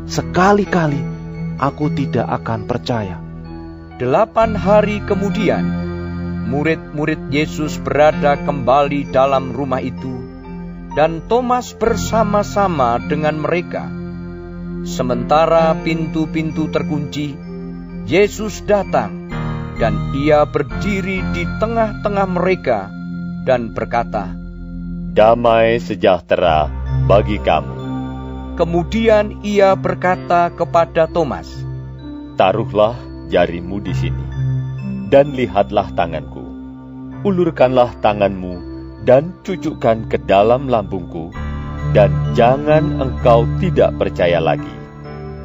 sekali-kali aku tidak akan percaya. Delapan hari kemudian, murid-murid Yesus berada kembali dalam rumah itu, dan Thomas bersama-sama dengan mereka. Sementara pintu-pintu terkunci, Yesus datang, dan ia berdiri di tengah-tengah mereka dan berkata, Damai sejahtera bagi kamu. Kemudian ia berkata kepada Thomas, Taruhlah jarimu di sini, dan lihatlah tanganku. Ulurkanlah tanganmu dan cucukkan ke dalam lambungku, dan jangan engkau tidak percaya lagi,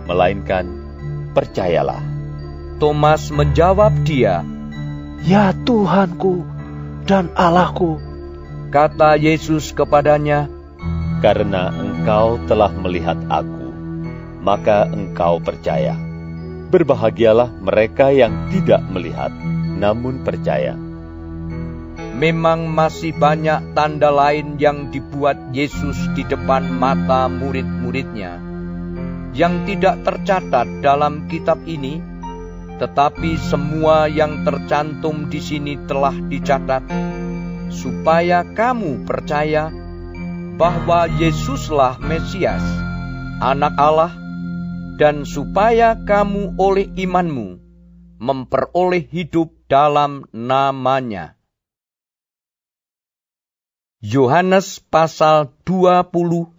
melainkan percayalah. Thomas menjawab dia, Ya Tuhanku dan Allahku. Kata Yesus kepadanya, Karena engkau telah melihat aku, maka engkau percaya. Berbahagialah mereka yang tidak melihat, namun percaya. Memang masih banyak tanda lain yang dibuat Yesus di depan mata murid-muridnya, yang tidak tercatat dalam kitab ini, tetapi semua yang tercantum di sini telah dicatat, supaya kamu percaya bahwa Yesuslah Mesias, Anak Allah, dan supaya kamu oleh imanmu memperoleh hidup dalam namanya. Yohanes pasal 21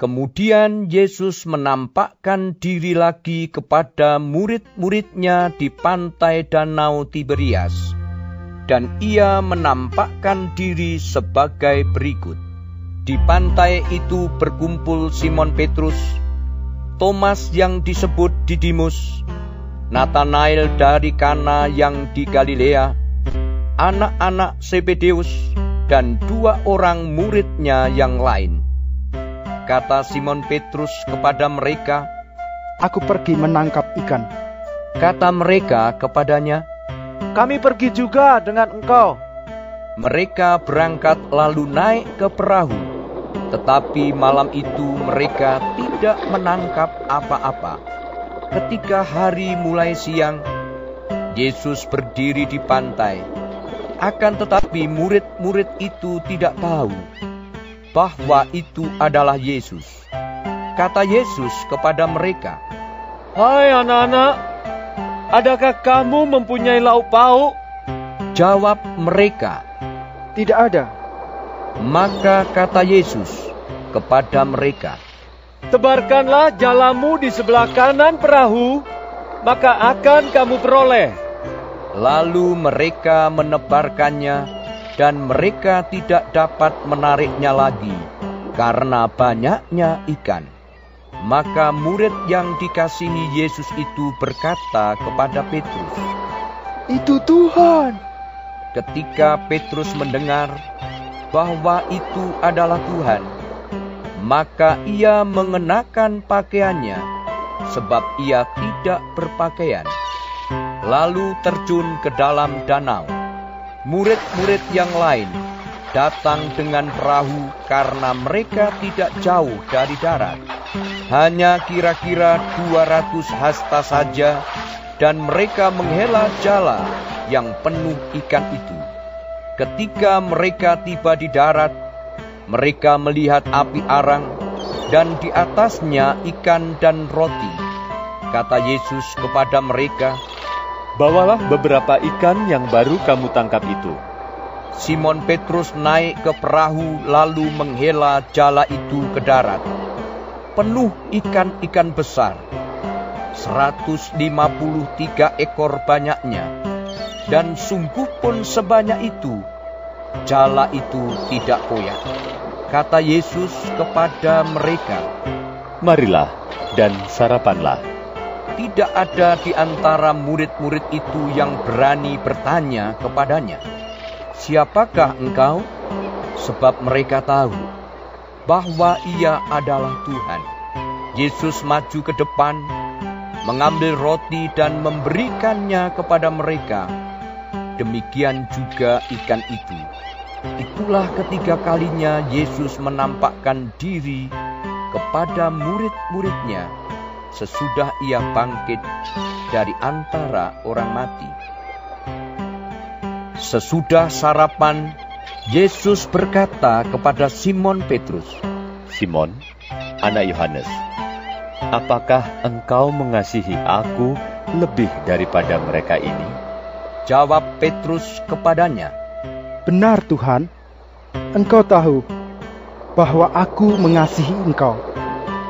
Kemudian Yesus menampakkan diri lagi kepada murid-muridnya di pantai Danau Tiberias, dan ia menampakkan diri sebagai berikut. Di pantai itu berkumpul Simon Petrus, Thomas yang disebut Didimus, Nathanael dari Kana yang di Galilea, anak-anak Zebedeus, dan dua orang muridnya yang lain. Kata Simon Petrus kepada mereka, Aku pergi menangkap ikan. Kata mereka kepadanya, Kami pergi juga dengan engkau. Mereka berangkat lalu naik ke perahu, tetapi malam itu mereka tidak menangkap apa-apa. Ketika hari mulai siang, Yesus berdiri di pantai. Akan tetapi murid-murid itu tidak tahu bahwa itu adalah Yesus. Kata Yesus kepada mereka, Hai anak-anak, adakah kamu mempunyai lauk pauk? Jawab mereka, Tidak ada. Maka kata Yesus kepada mereka, Tebarkanlah jalamu di sebelah kanan perahu, maka akan kamu peroleh. Lalu mereka menebarkannya, dan mereka tidak dapat menariknya lagi karena banyaknya ikan. Maka murid yang dikasihi Yesus itu berkata kepada Petrus, Itu Tuhan. Ketika Petrus mendengar bahwa itu adalah Tuhan, maka ia mengenakan pakaiannya, sebab ia tidak berpakaian, lalu terjun ke dalam danau. Murid-murid yang lain datang dengan perahu karena mereka tidak jauh dari darat. Hanya kira-kira 200 hasta saja dan mereka menghela jala yang penuh ikan itu. Ketika mereka tiba di darat, mereka melihat api arang dan di atasnya ikan dan roti. Kata Yesus kepada mereka, Bawalah beberapa ikan yang baru kamu tangkap itu. Simon Petrus naik ke perahu lalu menghela jala itu ke darat. Penuh ikan-ikan besar. 153 ekor banyaknya. Dan sungguh pun sebanyak itu. Jala itu tidak koyak. Kata Yesus kepada mereka, Marilah dan sarapanlah. Tidak ada di antara murid-murid itu yang berani bertanya kepadanya, "Siapakah engkau?" Sebab mereka tahu bahwa Ia adalah Tuhan. Yesus maju ke depan, mengambil roti dan memberikannya kepada mereka. Demikian juga ikan itu. Itulah ketiga kalinya Yesus menampakkan diri kepada murid-muridnya sesudah ia bangkit dari antara orang mati. Sesudah sarapan, Yesus berkata kepada Simon Petrus, Simon, anak Yohanes, apakah engkau mengasihi aku lebih daripada mereka ini? Jawab Petrus kepadanya, Benar Tuhan, Engkau tahu bahwa aku mengasihi Engkau.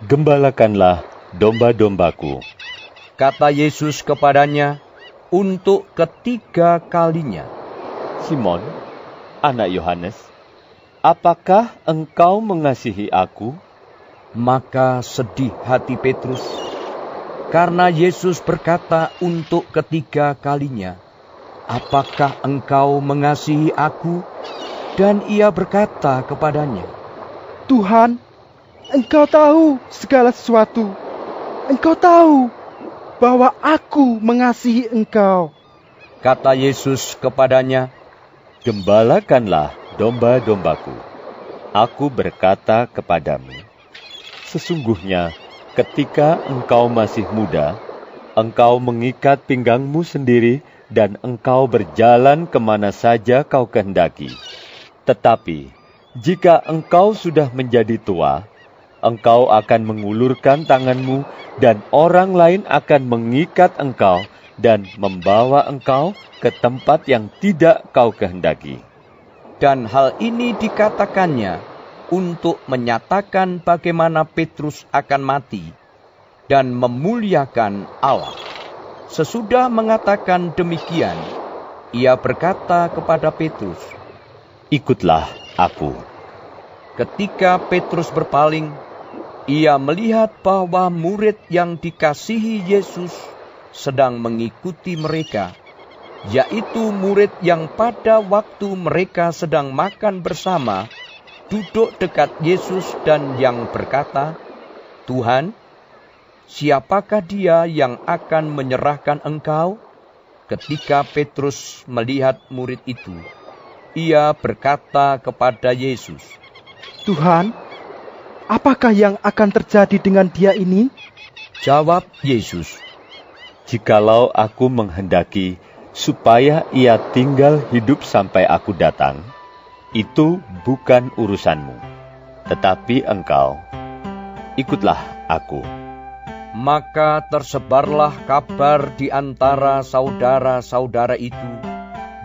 Gembalakanlah domba-dombaku. Kata Yesus kepadanya untuk ketiga kalinya, Simon, anak Yohanes, apakah engkau mengasihi aku? Maka sedih hati Petrus, karena Yesus berkata untuk ketiga kalinya, Apakah engkau mengasihi aku? Dan ia berkata kepadanya, Tuhan, Engkau tahu segala sesuatu. Engkau tahu bahwa aku mengasihi Engkau. Kata Yesus kepadanya, Gembalakanlah domba-dombaku. Aku berkata kepadamu, sesungguhnya ketika engkau masih muda, engkau mengikat pinggangmu sendiri dan engkau berjalan ke mana saja kau kehendaki. Tetapi, jika engkau sudah menjadi tua, engkau akan mengulurkan tanganmu dan orang lain akan mengikat engkau dan membawa engkau ke tempat yang tidak kau kehendaki. Dan hal ini dikatakannya untuk menyatakan bagaimana Petrus akan mati dan memuliakan Allah. Sesudah mengatakan demikian, ia berkata kepada Petrus, "Ikutlah aku." Ketika Petrus berpaling, ia melihat bahwa murid yang dikasihi Yesus sedang mengikuti mereka, yaitu murid yang pada waktu mereka sedang makan bersama, duduk dekat Yesus dan yang berkata, "Tuhan, siapakah dia yang akan menyerahkan engkau? Ketika Petrus melihat murid itu, ia berkata kepada Yesus, Tuhan, apakah yang akan terjadi dengan dia ini? Jawab Yesus, Jikalau aku menghendaki supaya ia tinggal hidup sampai aku datang, itu bukan urusanmu. Tetapi engkau, ikutlah aku. Maka tersebarlah kabar di antara saudara-saudara itu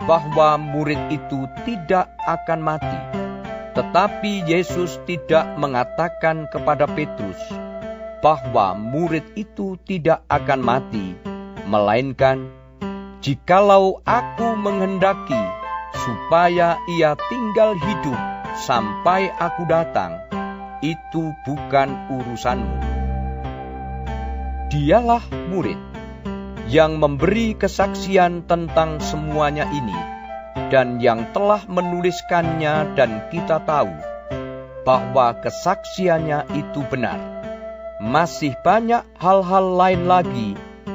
bahwa murid itu tidak akan mati. Tetapi Yesus tidak mengatakan kepada Petrus bahwa murid itu tidak akan mati, melainkan jikalau aku menghendaki supaya ia tinggal hidup sampai aku datang, itu bukan urusanmu. Dialah murid yang memberi kesaksian tentang semuanya ini dan yang telah menuliskannya dan kita tahu bahwa kesaksiannya itu benar. Masih banyak hal-hal lain lagi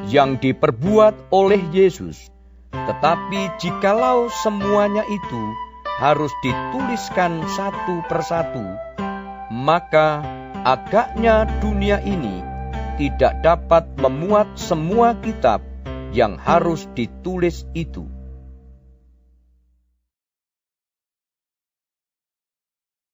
yang diperbuat oleh Yesus. Tetapi jikalau semuanya itu harus dituliskan satu persatu, maka agaknya dunia ini tidak dapat memuat semua kitab yang harus ditulis itu.